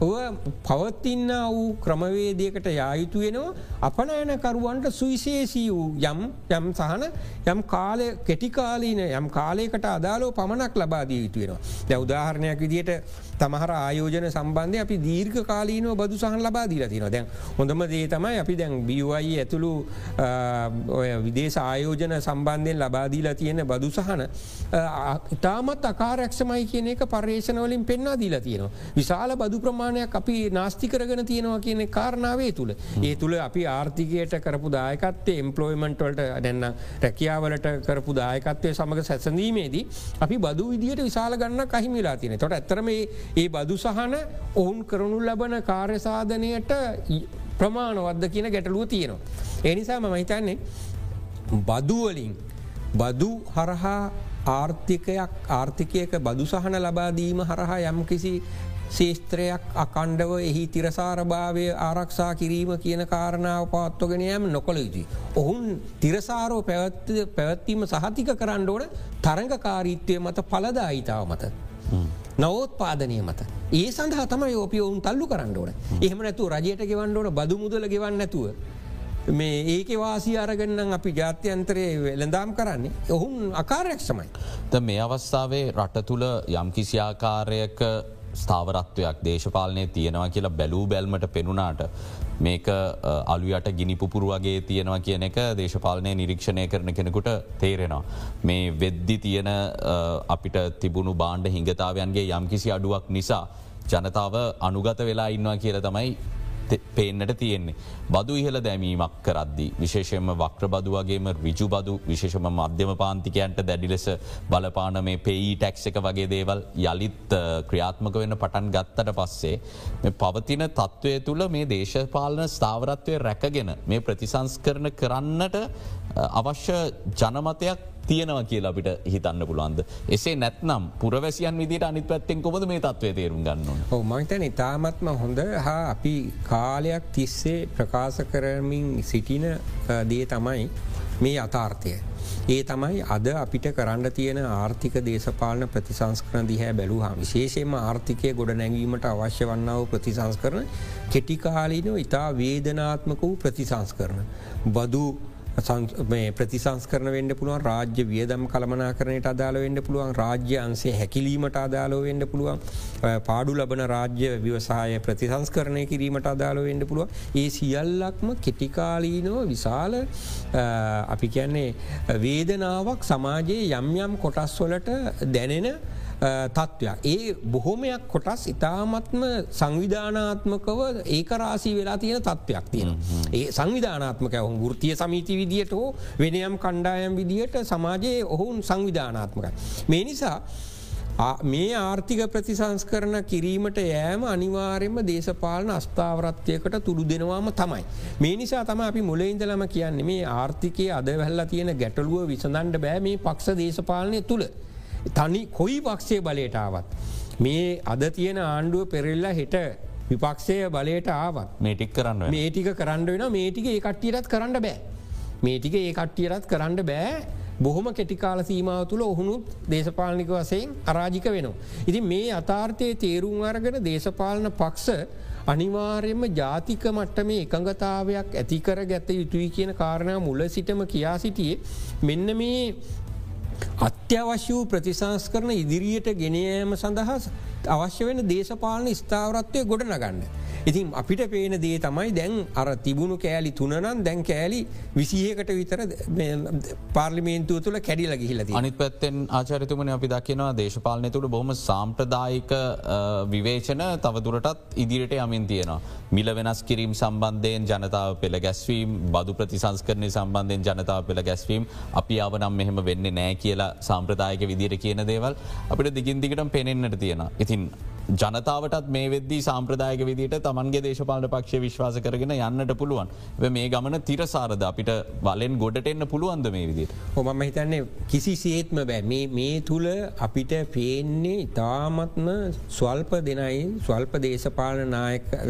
පවත්තින්න වූ ක්‍රමවේදයකට යායුතු වෙනවා අපනෑනකරුවන්ට සුවිශේෂී වූ යම් යම් සහන යම් කාලය කෙටිකාලීන යම් කාලයකට අදාලෝ පමණක් ලබාදී යුතු වෙනවා. දැ උදාහරණයක් විදියට තමහර ආයෝජන සම්බන්ධය අපි දීර්ඝ කාලීනව බදු සහන් ලබා දීලා තින දැන් හොඳම දේ තමයි අපි දැන් බියවයි ඇතුළු විදේශ ආයෝජන සම්බන්ධයෙන් ලබාදීලා තියෙන බදු සහන ඉතාමත් අකාරක්ෂමයි කියන එක පර්ේෂණවලින් පෙන්වා දීලා තියෙනවා. විශාල බදු ප්‍රමාණයක් අපි නාස්තිකරගෙන තියෙනවා කියන කාරණාවේ තුළ. ඒ තුළ අපි ආර්ථිකයට කරපු දායකත්තේ එම්පලෝයිමන්ටවලට දැන්න රැකියාවලට කරපු දායකත්වය සමඟ සැසඳීමේදී අපි බදු විදියට විශාල ගන්න කහිමිලා තියෙන තොට ඇතරම ඒ බදු සහන ඔවුන් කරනු ලබන කාර්යසාධනයට ප්‍රමාණවද්ද කියන ගැටලුව තියෙනවා. එනිසා ම හිතන්නේ බදුවලින් බදු හරහා ආර්ථිකයක් ආර්ථිකයක බදු සහන ලබාදීම හරහා යම් කිසි ශේස්ත්‍රයක් අකණ්ඩව එහි තිරසාරභාවය ආරක්ෂා කිරීම කියන කාරණාව පවත්වගෙනයම නොකළ යුතුයි. ඔහුන් තිරසාරෝ පැවැත්වීම සහතික කරන්න ඕන තරඟකාරීත්වය මත පලදායිතාව මත. නවෝත්පාදනය මත. ඒ සඳහා තම යෝපිය ඔවුන් තල්ලු කරන්න ඕන එහෙම නැතු රජයට ගෙවන්න ඕන බදු මුදල ගෙවන්න නැතුව. මේ ඒක වාසි අරගන්නම් අපි ජාත්‍යන්තරයේ වෙළඳම් කරන්නේ ඔහුන් අකාරයක් සමයි. ද මේ අවස්ථාවේ රට තුළ යම්කිසිආකාරයක ස්ථාවරත්වයක් දේශපාලනය තියෙනවා කියලා බැලූ බැල්මට පෙනුනාට මේක අලුයට ගිනිපුපුරු වගේ තියෙනවා කියන එක දේශපාලනය නිරීක්ෂණය කරන කෙනෙකුට තේරෙනවා. මේ වෙද්දි තියෙන අපිට තිබුණු බාණ්ඩ හිංගතාවයන්ගේ යම්කිසි අඩුවක් නිසා ජනතාව අනුගත වෙලා ඉන්නවා කියල තමයි පේන්නට තියෙන්නේ. බදු ඉහල දැමීමක් කරද්දි. විශේෂම වක්‍ර බදු වගේම රිජු බදු විශේෂම මධ්‍යම පාන්තිකයන්ට දැඩි ලෙස බලපාන මේ පෙයි ටැක්ස එක වගේ දේවල් යළිත් ක්‍රියාත්මක වෙන පටන් ගත්තට පස්සේ. පවතින තත්ත්වය තුළ මේ දේශපාලන ස්ථාවරත්වය රැකගෙන මේ ප්‍රතිසංස් කරන කරන්නට අවශ්‍ය ජනමතයක් තියෙනවා කියලා අපිට හිතන්න පුළුවන්ද. එසේ නැත්නම් පුරවැසියන් විදිට අනිත් පැත්තෙන් කොමද මේ තත්වය තේරුම් ගන්න. ඔ මහිතන ඉතාමත්ම හොඳ හා අපි කාලයක් තිස්සේ ප්‍රකාශ කරමින් සිටින දේ තමයි මේ අතාර්ථය. ඒ තමයි අද අපිට කරන්න තියෙන ආර්ථික දේශපාලන ප්‍රතිසංස්කරන දිහැ බැලූහා විශේෂයෙන්ම ආර්ථිකය ගොඩ නැගීමට අවශ්‍ය වන්නාව ප්‍රතිසංස් කරන කෙටිකාලීනව ඉතා වේදනාත්මක වූ ප්‍රතිසංස් කරන. බදු ප්‍රතිසංස් කරන වෙන්න පුළුවන් රාජ්‍ය වියදම් කළමනා කරනයට අදාළ වෙන්න පුළුවන් රාජ්‍ය අන්සේ හැකිලීමට අදාලෝ වෙන්න පුළුවන් පාඩු ලබන රාජ්‍ය ව්‍යවසාය ප්‍රතිසංස් කරණය කිරීමට අදාලෝ වෙන්න පුළුව ඒ සියල්ලක්ම කෙටිකාලීනව විශාල අපි කියන්නේ වේදනාවක් සමාජයේ යම් යම් කොටස්වලට දැනෙන තත්ත්වයක්. ඒ බොහොමයක් කොටස් ඉතාමත්ම සංවිධානාත්මකව ඒකරාසී වෙලා තියෙන තත්ත්වයක් තියෙන. ඒ සංවිධානාත්මක ඔහු ෘතිය සමීති විදියට හෝ වෙනයම් කණ්ඩායම් විදියට සමාජයේ ඔහුන් සංවිධානාත්මකයි. මේ නිසා මේ ආර්ථික ප්‍රතිසංස් කරන කිරීමට යෑම අනිවාරෙන්ම දේශපාලන අස්ථාවරත්වයකට තුළු දෙනවාම තමයි. මේ නිසා තම අපි මුලයින්දලම කියන්නේ මේ ආර්ථිකය අද වැල්ලා තියෙන ගැටලුව විසඳන්ඩ බෑ මේ පක්ෂ දේශපාලනය තුළ. තනි කොයි පක්ෂය බලයටාවත්. මේ අද තියෙන ආණ්ඩුව පෙරෙල්ලා හෙට විපක්ෂය බලයට ආවත් මේටික් කරන්න වෙනවා. මේ ටික කරන්න වෙන මේ ටික ඒ කට්ටියටත් කරන්න බෑ. මේ ටික ඒ කට්ටියටත් කරන්න බෑ බොහොම කෙටිකාල සීමාව තුළ ඔහුනුත් දේශපාලනික වසයෙන් අරාජික වෙනවා. ඉතින් මේ අතාර්ථය තේරුම් අරගෙන දේශපාලන පක්ෂ අනිවාර්යෙන්ම ජාතික මට්ට මේ එකඟතාවයක් ඇතිකර ගැත යුතුයි කියන කාරණා මුල සිටම කියා සිටියේ මෙන්න මේ අත්‍යවශ්‍ය වූ ප්‍රතිසංස් කරන ඉදිරියට ගෙනයෑම සඳහා අවශ්‍ය වෙන දේශපාලන ස්ථාවරත්වය ගොඩ නගන්න. ඉතින් අපිට පේන දේ තමයි දැන් අර තිබුණු කෑලි තුනනම් දැන් කෑලි විසිහකට විතර පාර්ලිමේන්තුව තුළ කැඩිල ගිහිලති. අනිත් පැත්තෙන් ආචරිතුමන අපි දකිනවා දේශපාලනය තුළ බොහම සාම්ප්‍රදායික විවේචන තවදුරටත් ඉදිරිට යමින් තියෙනවා. මිල වෙනස් කිරීම් සම්බන්ධයෙන් ජනතාව පෙළ ගැස්වීම් බදු ප්‍රතිසංස්කරණය සම්බන්ධයෙන් ජනතාව පෙළ ගැස්වීම් අපි අවනම් මෙහෙම වෙන්න නෑ කියලා සාම්ප්‍රදායක විදිර කියන දේවල් අපිට දිගින්දිකට පෙනෙන්න්නට තියෙන. ඉතින් ජනතාවටත් මේ වෙද්දී සාම්ප්‍රදායක විදිට තමන්ගේ දේශපාල පක්ෂ විශ්වාස කරගෙන යන්නට පුළුවන් මේ ගමන තිරසාරද අපිට බලෙන් ගොඩට එන්න පුළුවන්ද මේ විදිට. හොමම හිතන්නේ කිසි සේත්ම බෑ මේ තුළ අපිට පේන්නේ ඉතාමත්ම ස්වල්ප දෙනයි ස්වල්ප දේශපාලන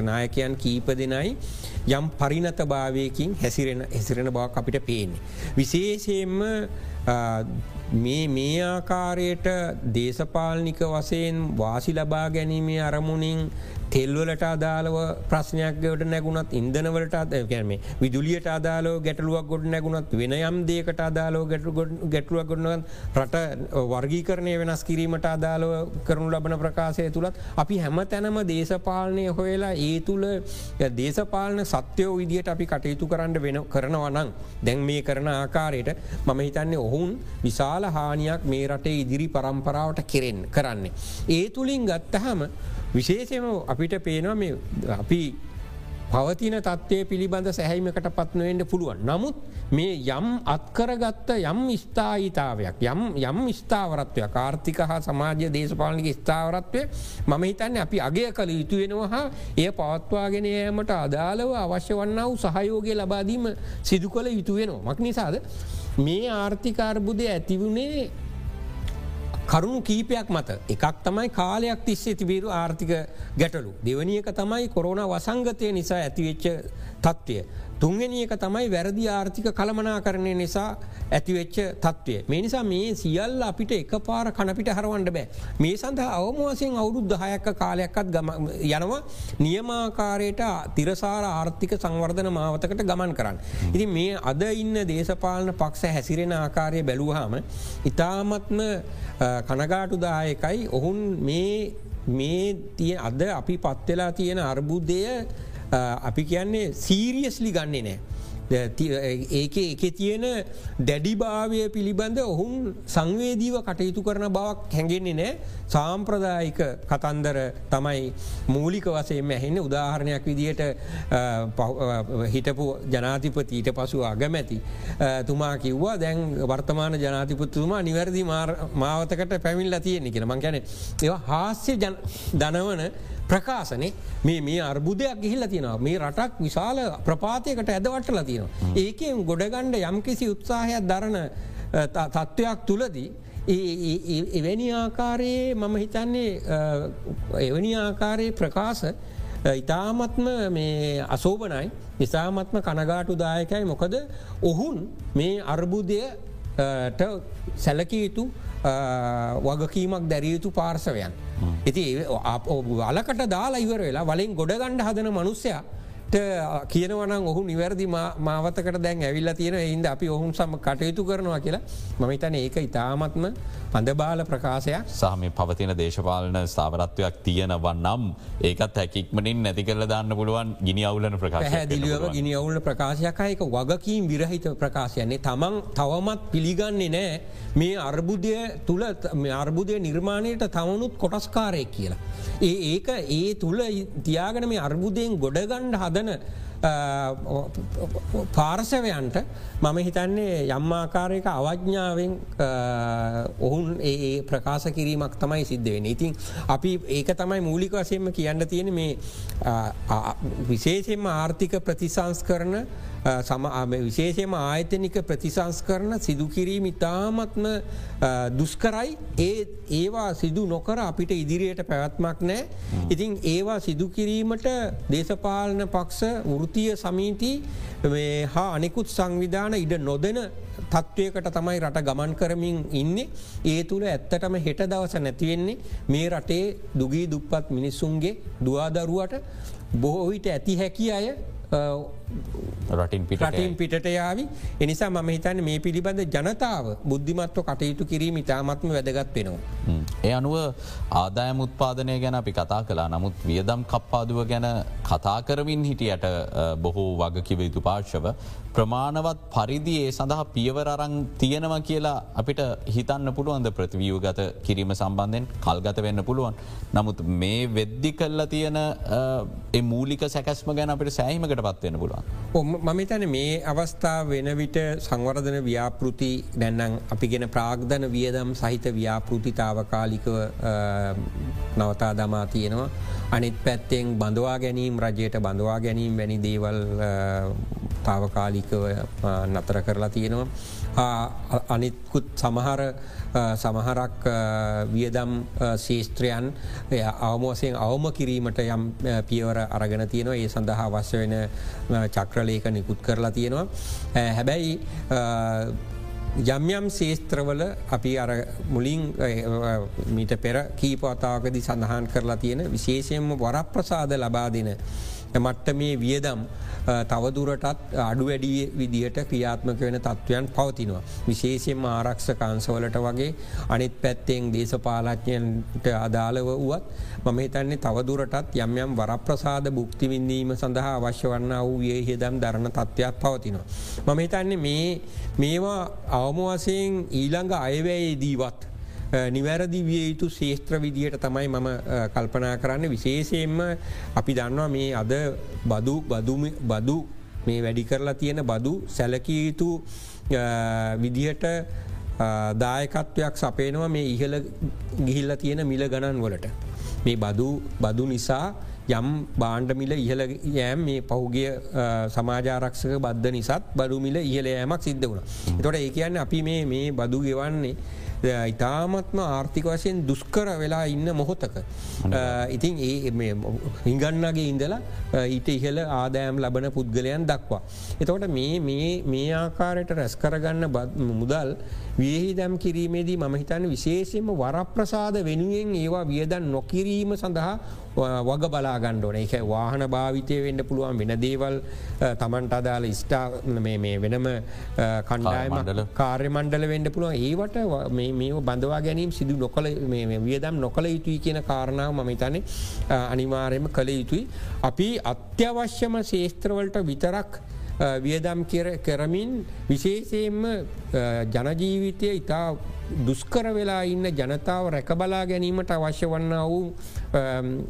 නායකයන් කීප දෙනයි යම් පරිනත භාවයකින් හැසිරෙන හැසිරෙන බවක් අපිට පේන්නේ. විශේෂයෙන්ම මේ මේ ආකාරයට දේශපාලනික වසයෙන් වාසි ලබා ගැනීමේ අරමුණින් තෙල්වලට අදාළව ප්‍රශ්නයක්ගවට නැගුණත් ඉන්දනවලට ගැම විදුලියට අදාලෝ ගැටලුවක් ගොඩ නැගුණත් වෙන යම් දේකට අදාලෝ ගැටලුවක් ගොඩනත් රට වර්ගීකරණය වෙනස් කිරීමට අදාලව කරනු ලබන ප්‍රකාශය තුළත් අපි හැම තැනම දේශපාලනය හොයලා ඒ තුළ දේශපාලන සත්‍යයෝ විදියට අපි කටයුතු කරන්න වෙන කරනවනං දැන් මේ කරන ආකාරයට මම හිතන්නේ ඔහුන් විශාල හානියක් මේ රටේ ඉදිරි පරම්පරාවට කෙරෙන් කරන්නේ. ඒ තුළින් ගත්තහම විශේෂයම අපිට පේනවා මේ අපි පවතින තත්වය පිළිබඳ සැහැීමකට පත්නවෙන්ට පුළුවන්. නමුත් මේ යම් අත්කරගත්ත යම් ස්ථායිතාවයක් යම් යම් ස්ථාවරත්වය කාර්ථික හා සමාජය දේශපාලනික ස්ථාවරත්වය මම හිතන්න අපි අගේ කළ යුතු වෙනවා හා එය පවත්වාගෙන යෑමට අදාළව අවශ්‍ය වන්න වූ සහයෝගය ලබාදීම සිදු කළ යුතු වෙනවා. මක් නිසාද මේ ආර්ථිකාර්බුදය ඇතිවුණේ කරුණු කීපයක් මත එකක් තමයි කාලයක් තිස්සේ තිබීරු ආර්ථික ගැටලු. දෙවනියක තමයි කොරුණ වසංගතය නිසා ඇතිවෙච්ච තත්ත්වය. තුන්ගෙනියක තමයි වැරදි ආර්ථික කළමනා කරණය නිසා ඇතිවෙච්ච තත්වය. මේ නිසා මේ සියල්ල අපිට එක පාර කණපිට හරවන්ඩ බෑ. මේ සඳහා අවමවාසයෙන් අවුරුදු දහයක්ක කාලයක්කත් යනවා නියමාකාරයට තිරසාර ආර්ථික සංවර්ධන මාවතකට ගමන් කරන්න. ඉති මේ අද ඉන්න දේශපාලන පක්ෂ හැසිරෙන ආකාරය බැලූහාම ඉතාමත්ම කනගාටුදායකයි ඔහුන් මේ මේ තිය අද අපි පත්වෙලා තියෙන අර්බුද්ධය අපි කියන්නේ සීරියස්ලි ගන්නේ නෑ. ඒක එක තියෙන දැඩිභාවය පිළිබඳ ඔහුන් සංවේදීව කටයුතු කරන බවක් හැඟෙන්නේ නෑ සාම්ප්‍රදායික කතන්දර තමයි මූලික වසයෙන් ඇහෙන්න උදාහරණයක් විදිහට හිටපු ජනාතිපති ඊට පසු අගමැති. තුමා කිව්වා දැන් වර්තමාන ජනාතිපත්තුමා නිවැරදි මාවතකට පැමිල්ල තියෙන්නේ කියෙන මං ගැන ඒවා හාස්‍ය දනවන ප්‍රකාශනේ. මේ මේ අර්බුදයක් ගිහිල්ල තියෙනවා. මේ රටක් විශාල ප්‍රපාතයකට ඇදවටල තියෙනවා. ඒකෙන් ගොඩගණ්ඩ යම්කිසි උත්සාහයක් දරන තත්ත්වයක් තුළදී එවැනි ආකාරයේ මම හිතන්නේ එවැනි ආකාරයේ ප්‍රකාශ ඉතාමත්ම මේ අසෝභනයි නිසාමත්ම කනගාටු දායකයි. මොකද ඔහුන් මේ අර්බුදයට සැලකීතු වගකීමක් දැරියයුතු පාර්සවයන්. ඉති වලකට දාලා ඉවර වෙලා වලින් ගොඩගණ්ඩ හදන මනුස්සයා කියනවන ඔහු නිවැරදි මාවතකට දැන් ඇවිල්ල තියෙන එහින්ද අපි ඔහුන් සම කටයුතු කරනවා කියලා මහිතන ඒක ඉතාමත්ම පඳබාල ප්‍රකාශයක්. සහම පවතින දේශපාලන ස්ථාවරත්වයක් තියෙනවන්නම් ඒකත් හැකික්මනින් නැති කරල දාන්න පුළුවන් ගිනි අවුලන ප්‍රකාශ දිලියව ගිනි අවුල ප්‍රකාශයකයක වගකීම් විරහිත ප්‍රකාශයන්නේ තමන් තවමත් පිළිගන්නේ නෑ මේ අර්බුදය තුළ අර්බුදය නිර්මාණයට තවනුත් කොටස්කාරය කියලා. ඒ ඒක ඒ තුළ තියාගන මේ අර්බුදයෙන් ගොඩගණ්ඩ හදන පාර්සවයන්ට මම හිතන්නේ යම්මාකාරයක අවඥ්ඥාවෙන් ඔහුන් ඒ ප්‍රකාශ කිරීමක් තමයි සිද්ධ වෙන. ඉතින් අපි ඒක තමයි මූලික වසයෙන්ම කියන්න තියෙන මේ විශේෂෙන්ම ආර්ථික ප්‍රතිසංස් කරන සම විශේෂයම ආයතනික ප්‍රතිසංස් කරන සිදුකිරීම ඉතාමත්ම දුස්කරයි ඒ ඒවා සිදු නොකර අපිට ඉදිරියට පැවැත්මක් නෑ. ඉතින් ඒවා සිදුකිරීමට දේශපාලන පක්ෂ වෘතිය සමීති හා අනෙකුත් සංවිධාන ඉඩ නොදෙන තත්ත්වයකට තමයි රට ගමන් කරමින් ඉන්නේ ඒ තුළ ඇත්තටම හෙට දවස නැතිවෙන්නේ මේ රටේ දුගී දුප්පත් මිනිස්සුන්ගේ දවාදරුවට බොහෝවිට ඇති හැකි අය රටින් පිට රටින් පිට යාවි එනිසා මම හිතන්න මේ පිළිබඳ ජනතාව බුද්ධිමත්ව කටයුතු කිරීම ඉතාමත්ම වැදගත් වෙනවා. ඒ අනුව ආදායම උත්පාදනය ගැන අපි කතා කලා නමුත් වියදම් කප්පාදුව ගැන කතා කරමින් හිටියට බොහෝ වගකිව යුතු පාර්ශව ප්‍රමාණවත් පරිදි ඒ සඳහා පියවර අරං තියෙනව කියලා අපිට හිතන්න පුළුවන්ද ප්‍රතිවියූ ගත කිරීම සම්බන්ධයෙන් කල්ගත වෙන්න පුළුවන්. නමුත් මේ වෙද්දි කල්ලා තියෙන මූලික සැකස්ම ගැන අපට සෑහිමකට පත්වවෙන්න පුළුවන්. මම තැන මේ අවස්ථා වෙන විට සංවර්ධන ව්‍යාපෘති දැන්නම් අපි ගෙන ප්‍රාග්ධන වියදම් සහිත ව්‍යාපෘතිතාවකාලිකව නවතා දමා තියෙනවා. අනිත් පැත්තෙන් බඳවා ගැනීම් රජයට බඳවා ගැනීම් වැනි දේවල් තාවකාලිකව නතර කරලා තියෙනවා. අනිත්කුත් සමහර සමහරක් වියදම් ශේෂත්‍රයන් අවමෝසයෙන් අවම කිරීමට යම් පියවර අරගෙන තියෙනවා ඒ සඳහා වශ්‍ය වෙන චක්‍රලේක නිකුත් කරලා තියෙනවා. හැබැයි යම්යම් ශේස්ත්‍රවල අපි අර මුලින් මීට පෙර කීපවතාවකදි සඳහන් කරලා තියෙන විශේෂයෙන්ම වරප්‍රසාද ලබා දෙන මට්ට මේ වියදම් තවදුරටත් අඩු වැඩිය විදිහට ක්‍රියාත්මක වෙන තත්ත්වයන් පවතිනවා. විශේෂෙන්ම ආරක්ෂ කාන්සවලට වගේ අනිත් පැත්තෙන් දේශපාලඥයන්ට අදාළව වුවත් මම හිතන්නේ තවදුරටත් යම් යම් වරප්‍රසාද බුක්තිවිඳීම සඳහා අවශ්‍ය වන්න වූ ඒ හෙදම් දරණ තත්ත්වයක් පවතිනවා. මම හිතන්නේ මේවා අවම වසයෙන් ඊළඟ අයවැයේදීවත් නිවැරදි විය යුතු ශේෂත්‍ර විදියට තමයි මම කල්පනා කරන්න විශේෂයෙන්ම අපි දන්නවා මේ අද බදු බදු මේ වැඩි කරලා තියෙන බදු සැලකිය යුතු විදිහට දායකත්වයක් සපේනවා මේ ඉහළ ගිහිල්ල තියෙන මිල ගණන් වලට. මේ බදු බදු නිසා යම් බාණ්ඩමිල ඉහළ යෑම් මේ පහුගිය සමාජාරක්ෂක බද්ධ නිසත් බඩුමිල ඉහළ යෑමක් සිද්ධ වුණ. තොට ඒ කියන්න අපි මේ බදු ගෙවන්නේ ඉතාමත්ම ආර්ථික වශයෙන් දුස්කර වෙලා ඉන්න මොහොතක. ඉතින් ඒ හිඟන්නගේ ඉඳලා ඊට ඉහල ආදෑම් ලබන පුද්ගලයන් දක්වා. එතවට මේ ආකාරයට රැස් කරගන්න මුදල් වියහි දැම් කිරීමේදී මම හිතන්න විශේෂයෙන්ම වරප්‍රසාද වෙනුවෙන් ඒවා වියදන් නොකිරීම සඳහා වග බලාගණ්ඩෝන එක වාහන භාවිතය වෙන්න පුළුවන් වෙන දේවල් තමන්ට අදාල ස්ටා වෙනම කණ්ඩායමඩල කාර්ය මණ්ඩල වෙන්න පුළුවන්. ඒවට මේ බඳවා ගැනීම් සිදු නොකළ වියදම් නොකළ යුතුයි කියන කාරණාව මම තන අනිවාරයම කළ යුතුයි. අපි අත්‍යවශ්‍යම ශේස්ත්‍රවලට විතරක් වියදම් කරමින් විශේෂයෙන්ම ජනජීවිතය ඉතා දුස්කර වෙලා ඉන්න ජනතාව රැකබලා ගැනීමට අවශ්‍ය වන්න වූ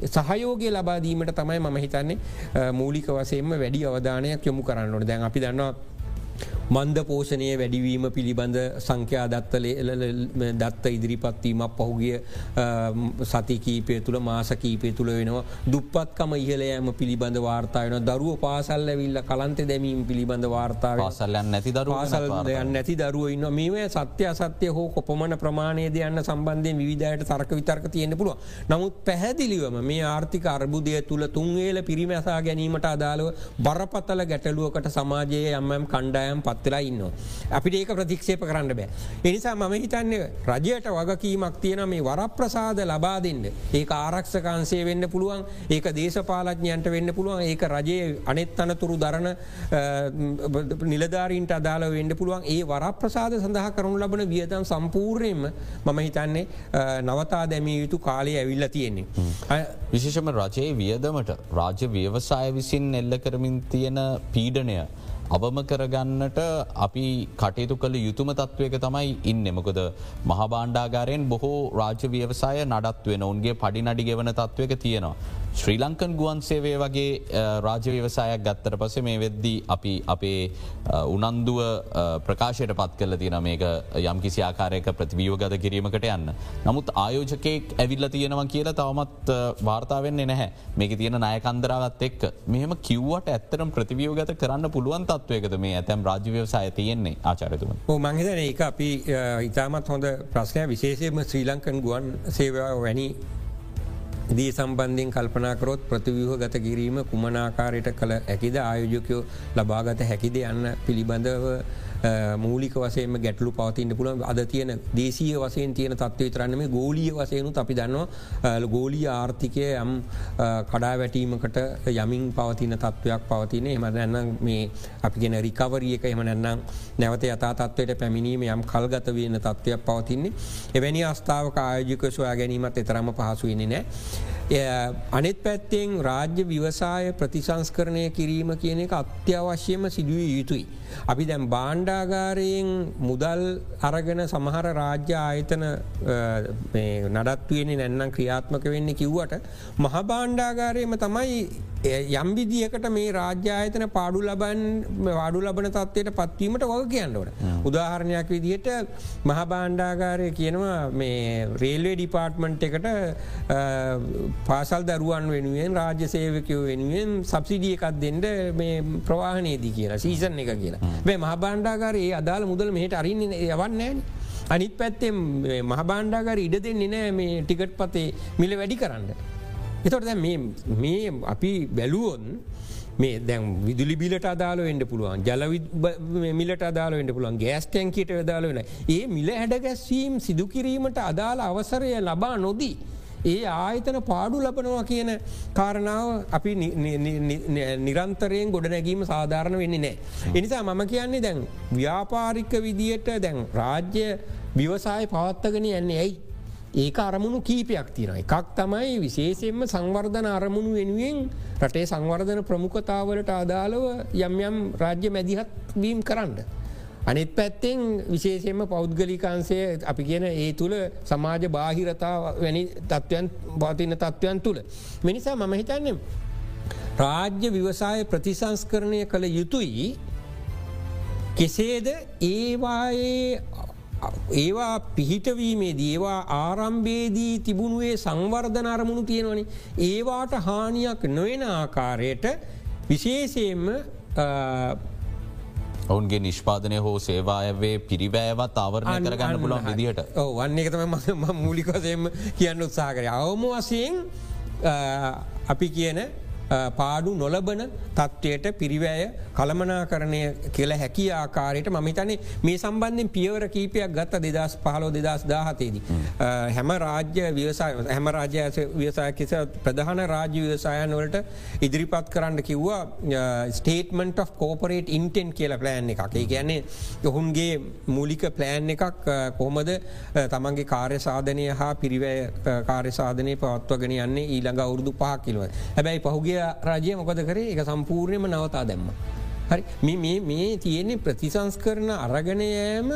සහයෝගය ලබාදීමට තමයි මම හිතන්නේ මූලික වසයෙන්ම වැඩි අවධානයක් යොමු කරන්නට දැන් අපි දන්නවා මන්ද පෝෂණය වැඩිවීම පිළිබඳ සංඛ්‍යා දත්තල දත්ත ඉදිරිපත්වීමක් පහුගිය සතිකීපය තුළ මාසකීපය තුළ වෙනවා. දුප්පත්කම ඉහලයම පිළිබඳ වාර්තාාවන දරුව පාසල් ඇවිල්ල කලන්ත දැමීම පිළිබඳ වාර්තාව පාසල්ලයන් නැති දරු පාසල්යන් නැති දරුව ඉන්න මේ සත්‍ය අසත්‍ය හෝ කොපමණ ප්‍රමාණයද යන්න සම්බන්ධය විධයට තරක විතර්ක තියෙන පුළුව නමුත් පැහැදිලිවම මේ ආර්ථික අර්බුදය තුළ තුන්වේල පිරිමැසා ගැනීමට අදාළව බරපතල ගැටලුවකට සමාජයේ යම්ම කණ්ඩායම් පත් පත්වෙලා ඉන්න. අපිට ඒක ප්‍රතික්ෂේප කරන්න බෑ. එනිසා මම හිතන්න රජයට වගකීමක් තියෙන මේ වරප්‍රසාද ලබා දෙන්න. ඒ ආරක්ෂකන්සේ වෙන්න පුළුවන් ඒක දේශපාලඥයන්ට වෙන්න පුළුවන් ඒක රජයේ අනෙත් අනතුරු දරන නිලධාරීන්ට අදාළ වෙන්න පුළුවන් ඒ වරප්‍රසාද සඳහා කරනු ලබන වියතන් සම්පූර්ණයෙන්ම මම හිතන්නේ නවතා දැමිය යුතු කාලය ඇවිල්ල තියෙන්නේ. විශේෂම රජයේ වියදමට රාජ්‍ය ව්‍යවසාය විසින් එල්ල කරමින් තියෙන පීඩනය අවම කරගන්නට අපි කටයුතු කළ යුතුම තත්ත්වයක තමයි ඉන්න මොකද මහබාණ්ඩාගාරයෙන් බොහෝ රාජ්‍ය ව්‍යවසාය නඩත් වෙන ඔන්ගේ පඩි නඩි ගෙවන තත්ත්වක තියෙනවා. ශ්‍රී ලංකන් ගුවන් සේවේ වගේ රාජ්‍ය ව්‍යවසායක් ගත්තර පස මේ වෙද්දී අපි අපේ උනන්දුව ප්‍රකාශයට පත් කල තින මේක යම් කිසි ආකාරයක ප්‍රතිවියෝගත කිරීමකට යන්න. නමුත් ආයෝජකයෙක් ඇවිල්ල තියෙනවා කියලා තවමත් වාර්තාවෙන්නේ නැහැ මේක තියෙන නායකන්දරාවත් එක් මෙහම කිව්වට ඇත්තරම් ප්‍රතිවියෝගත කරන්න පුළුවන් තත්වයකද මේ ඇතැම් රාජ්‍යව්‍යවසාය තියෙන්නේ ආචාරතුම. මංහිතන ඒ අපි ඉතාමත් හොඳ ප්‍රශ්නය විශේෂයම ශ්‍රී ලංකන් ගුවන් සේවා වැනි දී සම්බන්ධයෙන් කල්පනාකරොත් ප්‍රතිව්‍යහ ගත කිරීම කුමනාකාරයට කළ ඇකිද ආයෝජකයෝ ලබාගත හැකිද? යන්න පිළිබඳව මූලික වසයම ගැටලු පවතින්න පුළන් අද තියෙන දේශීය වසයෙන් තියෙන තත්ව විතරන්නම ගෝලිය වසයනු අපි දන්නවා ගෝලී ආර්ථිකය යම් කඩා වැටීමකට යමින් පවතින තත්ත්වයක් පවතින එමදන්න මේ අපි ගෙන රිකවරිය එක එමනන්නම් නැවත යතා තත්වයට පැමිණීම යම් කල්ගත වන තත්ත්වයක් පවතින්නේ එවැනි අස්ථාවක ආයෝජික සොයා ගැනීමත් එතරම පහසුවෙන්නේ නෑ. අනෙත් පැත්තෙන් රාජ්‍ය විවසාය ප්‍රතිසංස්කරණය කිරීම කියන එක අත්‍යවශ්‍යම සිදුවිය යුතුයි. අපි දැම් බාණ්ඩාගාරයෙන් මුදල් අරගෙන සමහර රාජ්‍ය ආයතන නඩත්වයනි නැන්නම් ක්‍රියාත්මක වෙන්න කිව්වට මහ බාණ්ඩාගාරයම තමයි යම් විදිහකට මේ රාජ්‍යායතන පාඩු ලබන් වාඩු ලබන තත්වයට පත්වීමට වග කියන්නවට. උදාහරණයක් විදිහට මහබාණ්ඩාගාරය කියනවා මේ රේල්වේ ඩිපාර්ට්මන්ට් එකට පාසල් දරුවන් වෙනුවෙන් රාජ්‍ය සේවකයෝ වෙනුවෙන් සබසිඩිය එකත් දෙෙන්ට මේ ප්‍රවාහනයේදී කියලා සීසන් එක කියලා. මේ මහබාණ්ඩාගරයේ අදාළ මුදල මෙහට අරින්න යවන්නෑන. අනිත් පැත්තෙන් මහබාණ්ඩාගර ඉඩ දෙන්නේ නෑ මේ ටිකට් පතේ මිල වැඩි කරන්න. එතොට දැ මේ අපි බැලුවොන් මේ දැන් විදුලි බිලට අදාල වෙන්ඩ පුළුවන් ජල මිලට අදාල වෙන්ඩ පුළුවන් ගෑස් ටැන්කිට දාල වෙන ඒ මිල හැඩගැස්වීම් සිදුකිරීමට අදාළ අවසරය ලබා නොදී. ඒ ආයතන පාඩු ලබනවා කියන කාරණාව අපි නිරන්තරයෙන් ගොඩනැගීම සාධාරණ වෙන්නේ නෑ. එනිසා මම කියන්නේ දැන් ව්‍යාපාරික විදියට දැන් රාජ්‍ය විවසාය පවත්තගෙන යන්නේ ඇයි. ඒක අරමුණු කීපයක් තියෙන එකක් තමයි විශේෂයෙන්ම සංවර්ධන අරමුණු වෙනුවෙන් රටේ සංවර්ධන ප්‍රමුඛතාවලට අදාළව යම් යම් රාජ්‍ය මැදිහත් වීම් කරන්න. අනිත් පැත්තෙන් විශේෂයෙන්ම පෞද්ගලිකාන්සය අපි කියන ඒ තුළ සමාජ බාහිරතා වැනි තත්ත්වයන් පවතින තත්ත්වයන් තුළ. මිනිසා මම හිතන්න රාජ්‍ය විවසාය ප්‍රතිසංස්කරණය කළ යුතුයි කෙසේද ඒවායේ ඒවා පිහිටවීමේ දේවා ආරම්භේදී තිබුණුවේ සංවර්ධන අරමුණු තියෙනවනි. ඒවාට හානියක් නොවෙන ආකාරයට විශේෂයෙන්ම ඔවුන්ගේ නිෂ්පාදනය හෝ සේවායවේ පිරිවෑවත් අවරණය කරගන්න පුලන් විදිහට. වන්නේ එකතම මූලිකසයම කියන්න උත්සාහකරය අවම වසයෙන් අපි කියන පාඩු නොලබන තත්ත්වයට පිරිවෑය කළමනා කරණය කියල හැකි ආකාරයට මහිතනේ මේ සම්බන්ධෙන් පියවර කීපයක් ගත්ත දෙදස් පහලෝ දෙදස් දාහතේදී. හැම රාජ්‍ය වියසාය හැම රාජ්‍යස වියසාය කිස ප්‍රධාන රාජ්‍ය වියසායන් වලට ඉදිරිපත් කරන්න කිව්වා ස්ටේටමට of කෝපරේට ඉන්ටෙන් කියල ප්ලෑන් එකක් ඒ කියන්නේ ඔහුන්ගේ මූලික ප්ලෑන් එකක් කොහොමද තමන්ගේ කාර්ය සාධනය හා පිරිවෑ කාර්ය සාධනය පවත්වගෙන යන්නේ ඊළඟ අවුරුදු පහක් කිලුව හැබැයි පහුගේ රජය මොකද කරේ? එක සම්පූර්ණයම නවතා දැම්ම. හරි. මේ තියෙන්නේ ප්‍රතිසංස්කරන අරගනයෑම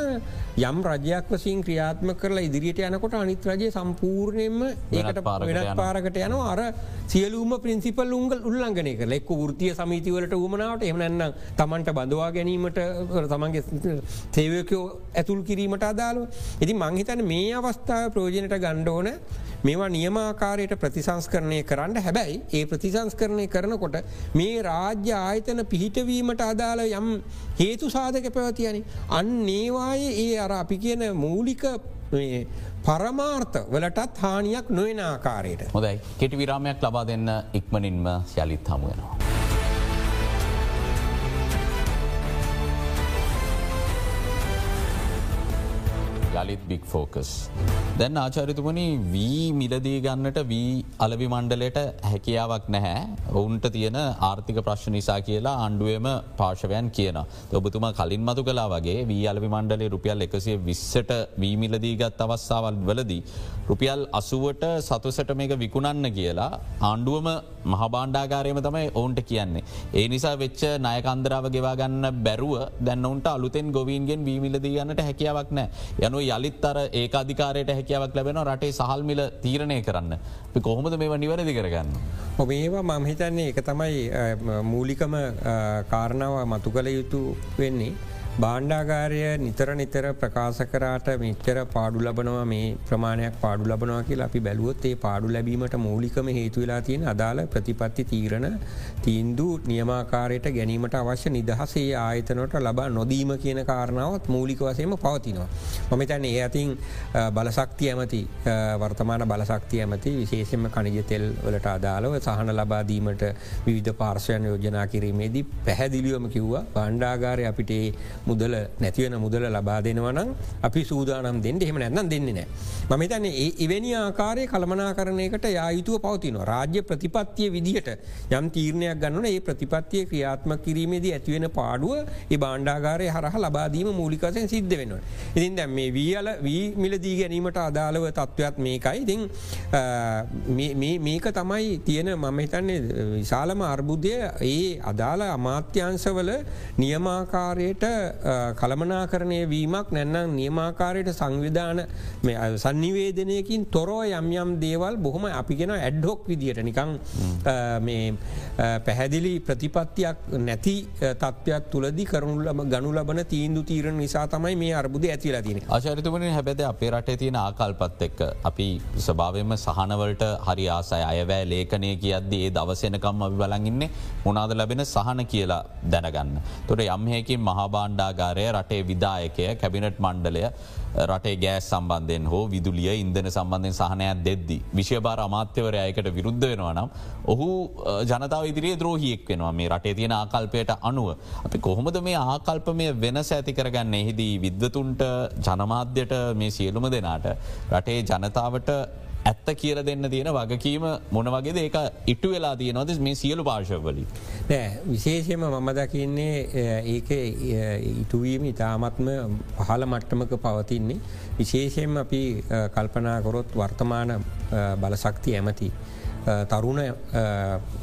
යම් රජයක් වසින් ක්‍රියාත්ම කරලා ඉදිරියට යනකොට අනිත් රජය සම්පූර්ණයෙන්ම ඒකට වෙනත් පාරකට යන අර සියලූම පින්සිපල් උන්ගල් උල්ලංගනය කර එක්ක ෘතිය සමීතිවලට උමනාවට එමනන්න තමන්ට බඳවා ගැනීමට තමන්ගේ සේවකයෝ ඇතුල් කිරීමට අදාළුව. ඉති මංහිතන මේ අවස්ථාව ප්‍රෝජනට ගණ්ඩෝන මේවා නියමාකාරයට ප්‍රතිසංස්කරණය කරන්න හැබැයි ඒ ප්‍රතිසංස්කරණය කරනකොට මේ රාජ්‍ය ආයතන පිහිටවීමට අදාළ යම් හේතු සාධක පැවතියනි. අන් ඒවායේ ඒ අර අපි කියන මූලික පරමාර්ථ වලටත් හානියක් නොවෙන ආකාරයට. හොදයි කෙටි විරාමයක් ලබා දෙන්න ඉක්මනින්ම යළිත් හමුවෙනවා. යළිත් බික් ෆෝකස්. දැන් ආචරිතුමනි වී මිලදී ගන්නට වී අලවි මණ්ඩලට හැකියාවක් නැහැ ඔවුන්ට තියෙන ආර්ථික ප්‍රශ්න නිසා කියලා ආණ්ඩුවම පාර්ශවයන් කියන. ඔබතුමා කලින් මතු කලා වගේ වී අලවි මණ්ඩලේ රුපියල් එකසිය විස්සට වීමිලදීගත් අවස්ථාවල් වලදී. රුපියල් අසුවට සතුසට මේක විකුණන්න කියලා ආණ්ඩුවම මහබාණ්ඩාකාරයම තමයි ඔවුන්ට කියන්නේ. ඒ නිසා වෙච්ච නයකන්දරාව ගෙවාගන්න බැරුව දැන්නවන්ට අලුතෙන් ගොවීන්ගෙන් වීමිලදී ගන්නට හැකියාවක් නෑ යනු යළිත් අර ඒ අධිකාරයට හැකියාවක් ලැබෙන රටේ සහල්මිල තීරණය කරන්න. කොහොමද මේ නිවැරදි කරගන්න. මේවා මම හිතන්නේ එක තමයි මූලිකම කාරණාව මතු කළ යුතු වෙන්නේ. බාණ්ඩාගාරය නිතර නිතර ප්‍රකාශ කරාට මෙච්චර පාඩු ලබනවා මේ ප්‍රමාණයක් පාඩු ලබනවා කියලා අපි බැලුවොත් ඒ පාඩු ලැබීමට මූලිකම හේතු වෙලා තියෙන අදාළ ප්‍රතිපත්ති තීරණ තීන්දු නියමාකාරයට ගැනීමට අවශ්‍ය නිදහසේ ආයතනට ලබා නොදීම කියන කාරණාවත් මූලික වසයම පවතිනවා. මම තැන ඒ අතින් බලසක්ති ඇමති වර්තමාන බලසක්ති ඇමති විශේෂම කනිජ තෙල් වලට අදාළව සහන ලබාදීමට විවිධ පාර්ශයන් යෝජනා කිරීමේදී පැහැදිලියොම කිව්වා බණ්ඩාගාරය අපිට මුදල නැතිවෙන මුදල ලබා දෙනවනම් අපි සූදානම් දෙන්න එහෙම නැත්නම් දෙන්නේ නෑ. මම තන්නේ ඒ එවැනි ආකාරය කළමනා කරනයකට යායුතුව පවතිනවා. රාජ්‍ය ප්‍රතිපත්තිය විදිහට යම් තීරණයක් ගන්නන ඒ ප්‍රතිපත්තිය ක්‍රියාත්ම කිරීමේදී ඇතිවෙන පාඩුව ඒ බාණ්ඩාගාරය හරහ ලබාදීම මූලිකසයෙන් සිද්ධ වෙනවා. ඉතින් දැම් මේ වීල වී මිලදී ගැනීමට අදාළව තත්ත්වත් මේකයි ඉතින් මේක තමයි තියෙන මම හිතන්නේ විශාලම අර්බුදය ඒ අදාළ අමාත්‍යංශවල නියමාකාරයට කළමනාකරණය වීමක් නැන්නම් නියමාකාරයට සංවිධාන සංනිවේදනයකින් තොරෝ යම් යම් දේවල් බොහොම අපි ගෙන ඇඩ්හොක් විදියට. නිකං පැහැදිලි ප්‍රතිපත්තියක් නැති තත්ත්වයක් තුළදි කරුණු ලබ ගනු ලබන තීන්දු තීරණ නිසා තමයි මේ අර්බුද ඇතිලා තින අචරිතමන හැබැද අපේ රටේ තියෙන ආකල්පත් එක්ක අපි ස්භාවම සහනවලට හරි ආසය. අයවෑ ලේඛනය කියද්දී ඒ දවසෙනකම් අපි බලගන්නේ මොනාද ලැබෙන සහන කියලා දැනගන්න. තොට යම්හයකින් මහාබාණ්ඩාගාරය රටේ විදායකය කැබිනට් මණ්ඩලය රටේ ගෑස් සම්බන්ධයෙන් හෝ විදුලිය ඉන්දන සම්බන්ධයෙන් සහනයක් දෙද්දි. විශ්‍යභාර අමාත්‍යවරයකට විරුද්ධ වෙනවා නම්. ඔහු ජනතාව ඉදිරියේ ද්‍රෝහියෙක් වෙනවා මේ රටේ තියෙන ආකල්පයට අනුව. අපි කොහොමද මේ ආකල්පමය වෙනස ඇති කරගන්න එහිදී විද්ධතුන්ට ජනමාධ්‍යයට මේ සියලුම දෙනාට රටේ ජනතාවට ඇත්ත කියර දෙන්න තියෙන වගකීම මොන වගේ ඒක ඉටු වෙලා තියනොද මේ සියලු පාර්ශවලි. නෑ විශේෂයම මම දකින්නේ ඒක ඉටුවීම ඉතාමත්ම පහල මට්ටමක පවතින්නේ. විශේෂයෙන් අපි කල්පනාකොරොත් වර්තමාන බලසක්ති ඇමති. තරුණ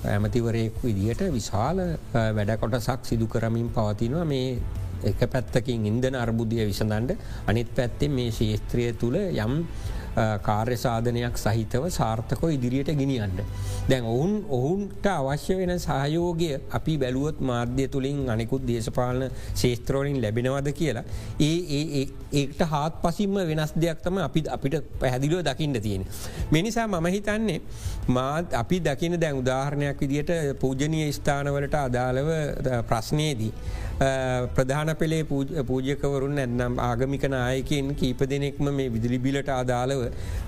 ඇමතිවරයෙක් විදිහට විශාල වැඩකොටසක් සිදු කරමින් පවතිනවා මේ එක පැත්තකින් ඉන්දන අර්බුදය විසඳන්ඩ අනිත් පැත්තේ මේ ශේස්ත්‍රය තුළ යම් කාර්ය සාධනයක් සහිතව සාර්ථකෝ ඉදිරියට ගෙනියන්න. දැන් ඔවුන් ඔවුන්ට අවශ්‍ය වෙන සහයෝගය අපි බැලුවොත් මාධ්‍ය තුළින් අනෙකුත් දේශපාලන ශේත්‍රෝලින් ලැබෙනවද කියලා. ඒ ඒට හාත් පසිම වෙනස් දෙයක් තම අපි අපිට පැහැදිලුව දකින්න තියෙන. මෙනිසා මම හිතන්නේ මාත් අපි දකින දැන් උදාහරණයක් විදිට පූජනය ස්ථානවලට අදාළව ප්‍රශ්නයේදී. ප්‍රධාන පෙළේ පූජකවරුන් ඇන්නම් ආගමික නායකෙන් කීප දෙනෙක්ම මේ විදිලිබිලට අදාළව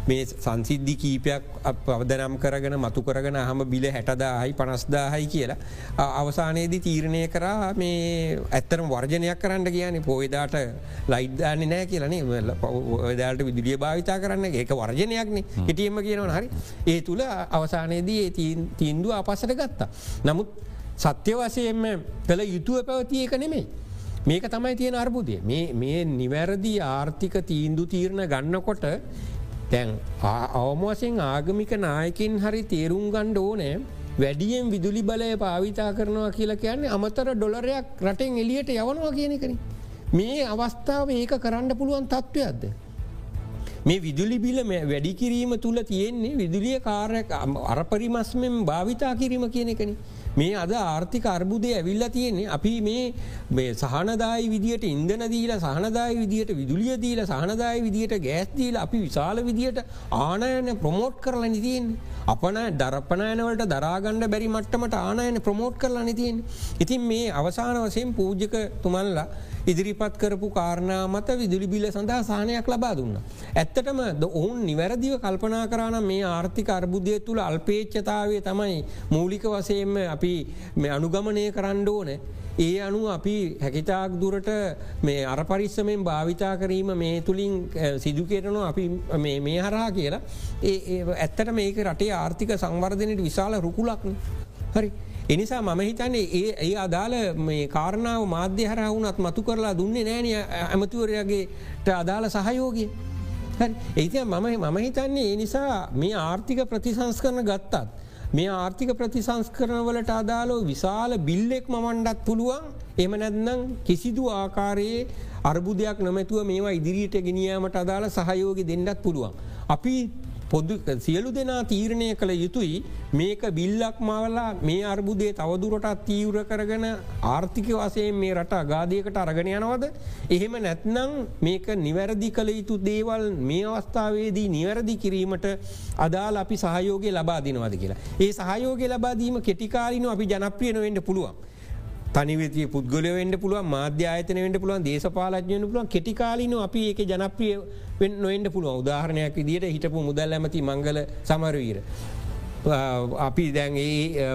මේ සංසිද්ධි කීපයක් පවදනම් කරගෙන මතු කරගෙන හම බිල හැටදාහයි පනස්දාහයි කියලා. අවසානයේදී තීරණය කරා මේ ඇත්තරම වර්ජනයක් කරන්න කියන පෝයදාට ලයිද්දාන්නේ නෑ කියලනේ ඔදාට විදිලිය භාවිතා කරන්න ඒක වර්ජනයක්නේ හිටියම කියනවන හරි ඒ තුළ අවසානයේදී තීන්දුව අපසට ගත්තා. නමුත් සත්‍ය වසයෙන්ම කළ යුතුව පැවතිය එක නෙමෙයි. මේක තමයි තියෙන අර්බුදය මේ නිවැරදි ආර්ථික තීන්දු තීරණ ගන්නකොට තැන් අවමවසෙන් ආගමික නායකින් හරි තේරුම් ගණ්ඩ ඕනෑ වැඩියෙන් විදුලි බලය පාවිතා කරනවා කියලා කියන්නේ අමතර ඩොලරයක් රටෙන් එලියට යවනවා කියන කන. මේ අවස්ථාව ඒක කරන්න පුළුවන් තත්ත්වයක්ද. මේ විදුලි බිල වැඩි කිරීම තුළ තියෙන්නේ විදුලිය කාරයක් අරපරිමස්මෙන් භාවිතා කිරීම කියන එකන. මේ අද ආර්ථික අර්බුදය ඇවිල්ල තියෙන්නේ අපි මේ සහනදායි විදියට ඉන්දන දීලා සහනදායි විදියට විදුලිය දීල සහනදායි විදියට ගෑස් දීල අපි විශාල විදියට ආනයන ප්‍රමෝට් කරලා නිතියෙන්නේ. අපන දරපනයනවලට දරාගණ්ඩ බැරි මට්ටමට ආනයන ප්‍රමෝට් කරලා නිතියෙන්. ඉතින් මේ අවසාන වසයෙන් පූජක තුමල්ලා ඉදිරිපත් කරපු කාරණා මත විදුලි බිල සඳහා සාහනයක් ලබා දුන්න. ඇත්තටම ඔවුන් නිවැරදිව කල්පනා කරන මේ ආර්ථික අර්බුදය තුළ අල්පේච්චතාවේ තමයි මූලික වසයෙන්ම අපි අනුගමනය කරන්න ඕන. ඒ අනු අපි හැකිතාක් දුරට මේ අර පරිස්සමෙන් භාවිතා කිරීම මේ තුළින් සිදුකරනු අපි මේ හරහා කියලා ඒ ඇත්තට මේක රටේ ආර්ථික සංවර්ධනයට විශාල රුකුලක්න. හරි එනිසා මම හිතන්නේ ඒ ඒ අදාළ මේ කාරණාව මාධ්‍ය හර වුනත් මතු කරලා දුන්නේ නෑන ඇමතිවරයාගේට අදාළ සහයෝගය. ඒති මම මම හිතන්නේ ඒ නිසා මේ ආර්ථික ප්‍රතිසංස් කරන ගත්තත්. මේ ආර්ථික ප්‍රතිසංස්කරනවලට අදාලෝ විශාල බිල්ලෙක් මමණ්ඩත් පුළුවන් එම නැත්නම් කිසිදු ආකාරයේ අර්බුදයක් නොමැතුව මේවා ඉදිරියට ගෙනියීමට අදාළ සහයෝග දෙන්නත් පුළුවන්. අපි පොදු සියලු දෙනා තීරණය කළ යුතුයි මේක බිල්ලක් මවලා මේ අර්බුදේ තවදුරටත් තීවර කරගෙන ආර්ථික වසයෙන් මේ රට අගාධයකට අරගෙන යනවද. එහෙම නැත්නම් මේක නිවැරදි කළ යුතු දේවල් මේ අවස්ථාවේදී නිවැරදි කිරීමට අදාල් අපි සහයෝගය ලබා දිනවද කියලා. ඒ සහයෝගය ලබාදීම කෙටිකාලින අපි ජනප්‍රියන වෙන්ඩ පුළුවන්. තනිවතිය පුද්ගල වෙන්ඩ පුළුව මාධ්‍යායතන වෙන්ඩ පුළුවන් දේශපාලජයන පුළුවන් කෙටිකාලින අපි ඒක ජනප්‍රිය නොෙන්ඩ පුළුව උදාහරණයක් විදිට හිටපු මුදල් ඇමති මංගල සමරවීර. අපි දැන් ඒ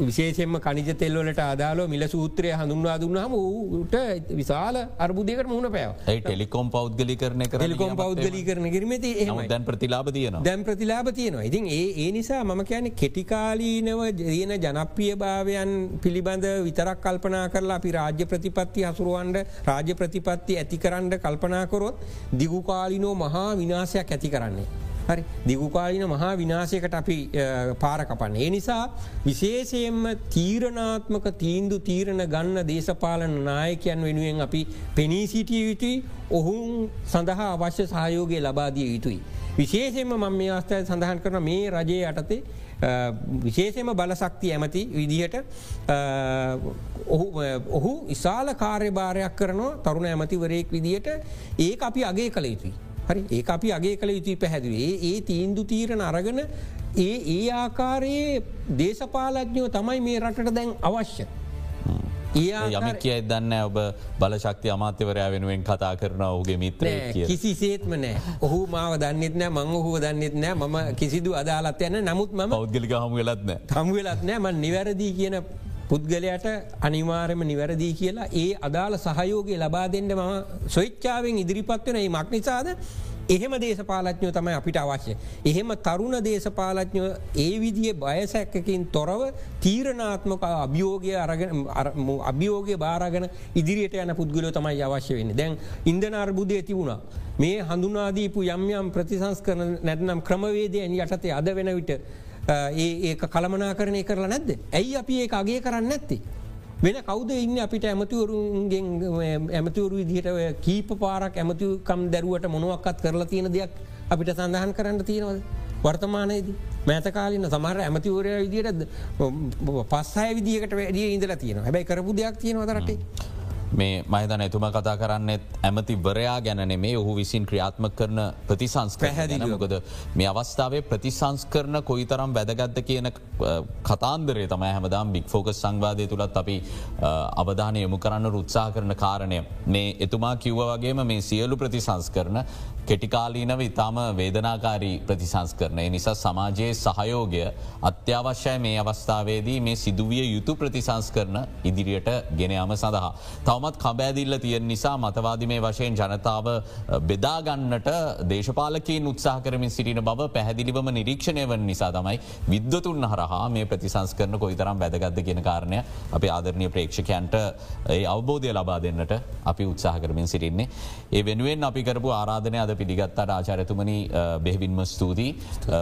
විශේෂෙන්ම කනිජ තෙල්වලට අදාලෝ මිල සූත්‍රය හඳුන්වා දුන්නාම ඌට විශාල අර්බුදයකට මුණ පැව. ටෙලිකොම් පෞද්ගලි කරන ටෙලිකොම් පෞද්ගලි කරන කිරීමති දැන් ප්‍රතිලාබ තියෙන දැන් ප්‍රතිලාබ තියෙනවා. ඉතින් ඒ ඒ නිසා මම කියන කෙටිකාලීනව දයන ජනප්‍රිය භාවයන් පිළිබඳ විතරක් කල්පනා කරලා අපි රාජ්‍ය ප්‍රතිපත්ති හසුරුවන්ඩ රාජ්‍ය ප්‍රතිපත්ති ඇති කරන්න කල්පනාකොරොත් දිගුකාලිනෝ මහා විනාසයක් ඇති කරන්නේ. හරි දිගුකාලින මහා විනාශයකට අපි පාරකපන්න. ඒ නිසා විශේෂයෙන්ම තීරණාත්මක තීන්දු තීරණ ගන්න දේශපාලන නායකයන් වෙනුවෙන් අපි පෙනී සිටිය යුතුයි ඔහුන් සඳහා අවශ්‍ය සහයෝගය ලබාදිය යුතුයි. විශේෂයෙන්ම මම මේ අවස්ථය සඳහන් කරන මේ රජයේ යටතේ විශේෂම බලසක්ති ඇමති විදිහට ඔහු ඉසාල කාර්යභාරයක් කරනවා තරුණ ඇමතිවරයෙක් විදිහට ඒ අපි අගේ කළ යුතුයි. හරි ඒ අපි අගේ කළ යුතුයි පැහැදිවේ ඒ තීන්දු තීරණ අරගන ඒ ඒ ආකාරයේ දේශපාලඥයෝ තමයි මේ රටට දැන් අවශ්‍ය. යමක් කිය දන්න ඔබ බලශක්ති අමාත්‍යවරයා වෙනුවෙන් කතා කරන ඔහුගේ මිත්‍ර කිසි සේත්ම නෑ. ඔහු මාව දන්නෙත් නෑ මං ඔහුව දන්නෙත් නෑ මම කිසිදු අදාලත් යන්න නමුත් ම පෞද්ගලික හම වෙලත්න හම් වෙලත් නෑ ම නිවැරදි කියන පුද්ගලයට අනිවාරම නිවැරදිී කියලා ඒ අදාළ සහයෝගේ ලබා දෙන්න මම ස්වච්චාවෙන් ඉදිරිපත්වන ඒ මක් නිසාද එහෙම දේශපාලඥෝ තමයි අපිට අවශ්‍ය. එහෙම තරුණ දේශපාලඥෝ ඒ විදිිය බයසැක්කකින් තොරව තීරණාත්මක අභියෝගය අභියෝගය බාරගෙන ඉදිරියට යන පුද්ගලෝ තමයි අවශ්‍ය වෙන්න. දැන් ඉන්දන අර්බුදය තිබුණා. මේ හඳුනාදීපු යම් යම් ප්‍රතිසංස් කරන නැත්නම් ක්‍රමවේදයන් යටතේ අද වෙන විට ඒ කළමනා කරණය කරලා නැද්ද. ඇයි අපි ඒ අගේ කරන්න නැත්ති. වෙන කවද ඉන්න අපිට ඇමතිවරුන්ගෙන් ඇමතිවරු විදිහට කීප පාරක් ඇමතිකම් දැරුවට මොනුවක්කත් කරලා තියෙන දෙයක් අපිට සඳහන් කරන්න තියෙනවද. වර්තමානයේද මෑතකාලන්න සමහර ඇමතිවරය විදියට පස්සය විදිකට වැඩිය ඉඳලා තියෙන හැබැයි කරපු දෙයක් තියෙනවදරටේ. මේ මහිතන එතුම කතා කරන්නෙත් ඇමති වරයා ගැන මේ ඔහු විසින් ක්‍රියාත්ම කරන ප්‍රතිසංස් පැහැදිලිමකද මේ අවස්ථාවේ ප්‍රතිසංස් කරන කොයි තරම් වැදගත්ත කියන කතාන්දරේ තමයි හැමදාම් බික් ෆෝකස් සංවාධය තුළත් අපි අවධානය යොමු කරන්න රුත්සා කරන කාරණය. මේ එතුමා කිව්ව වගේම මේ සියලු ප්‍රතිසංස් කරන කෙටිකාලීනව ඉතාම වේදනාකාරී ප්‍රතිසංස් කරනය නිසා සමාජයේ සහයෝගය අත්‍යවශ්‍යය මේ අවස්ථාවේදී මේ සිදුවිය යුතු ප්‍රතිසංස් කරන ඉදිරියට ගෙනයාම සඳහා. තවමත් කබෑදිල්ල තියෙන් නිසා මතවාදි මේ වශයෙන් ජනතාව බෙදාගන්නට දේශපාලකින් උත්සා කරමින් සිටින බව පැහැදිලිවම නිරීක්ෂණය වන නිසා තමයි විද්වතුන් හරහා මේ ප්‍රතිසංස් කරන කොයිතරම් වැදගත්ද කියෙන කාරණය අප ආදරණය ප්‍රේක්ෂකයන්ට ඒ අවබෝධය ලබා දෙන්නට අපි උත්සාහ කරමින් සිටින්නේ. ඒ වෙනුවෙන් අපි කරපු ආරාධනය අද පිළිගත්තාට ආචාරතුමනි බෙහිවින්ම ස්තුතියි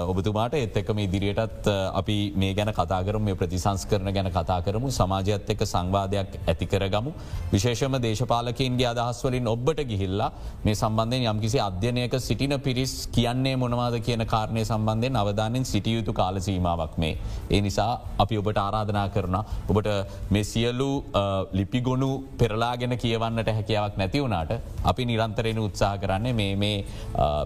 ඔබතුමාට එත් එක්කම ඉදිරියටත් අපි මේ ගැන කතාකරම මේ ප්‍රතිසංස් කරන ගැන කතා කරමු සමාජයත් එක්ක සංවාධයක් ඇතිකරගමු විශේෂම දේශපාලකින්ගේ අදහස්වලින් ඔබට ගිහිල්ලා මේ සම්බන්ධයෙන් යම්කිසි අධ්‍යනයක සිටින පිරිස් කියන්නේ මොනවාද කියන කාරණය සම්බන්ධයෙන් අවධානෙන් සිටියයුතු කාලසීමාවක් මේ. ඒ නිසා අපි ඔබට ආරාධනා කරන ඔබට මේ සියලු ලිපිගොුණු පෙරලාගෙන කියවන්නට හැකියාවක් නැතිවුණට අපි නිරන්තරෙන උත්සා කරන්නේ මේ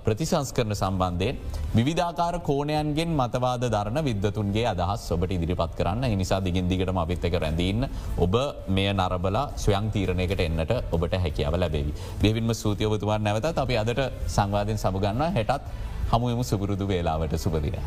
ප්‍රතිසංස් කරන සම්බන්ධයෙන් විධාකාර කෝනයන්ගෙන් මතවාද දරන විද්වතුන්ගේ අදහස් ඔබට ඉදිරිපත් කරන්න නිසා දිගින් දිගටම අපිත් එක රැඳීන්න ඔබ මෙය නරබලා ස්වයං තීරණයකට එන්නට ඔබට හැකියාව ලැබේවි. දෙවින්ම සූතියවතුමාන් නැවතත් අපි අදට සංවාධයෙන් සමුගන්න හැටත් හමුවමු සුපුරුදු වේලාවට සුපදිනයක්.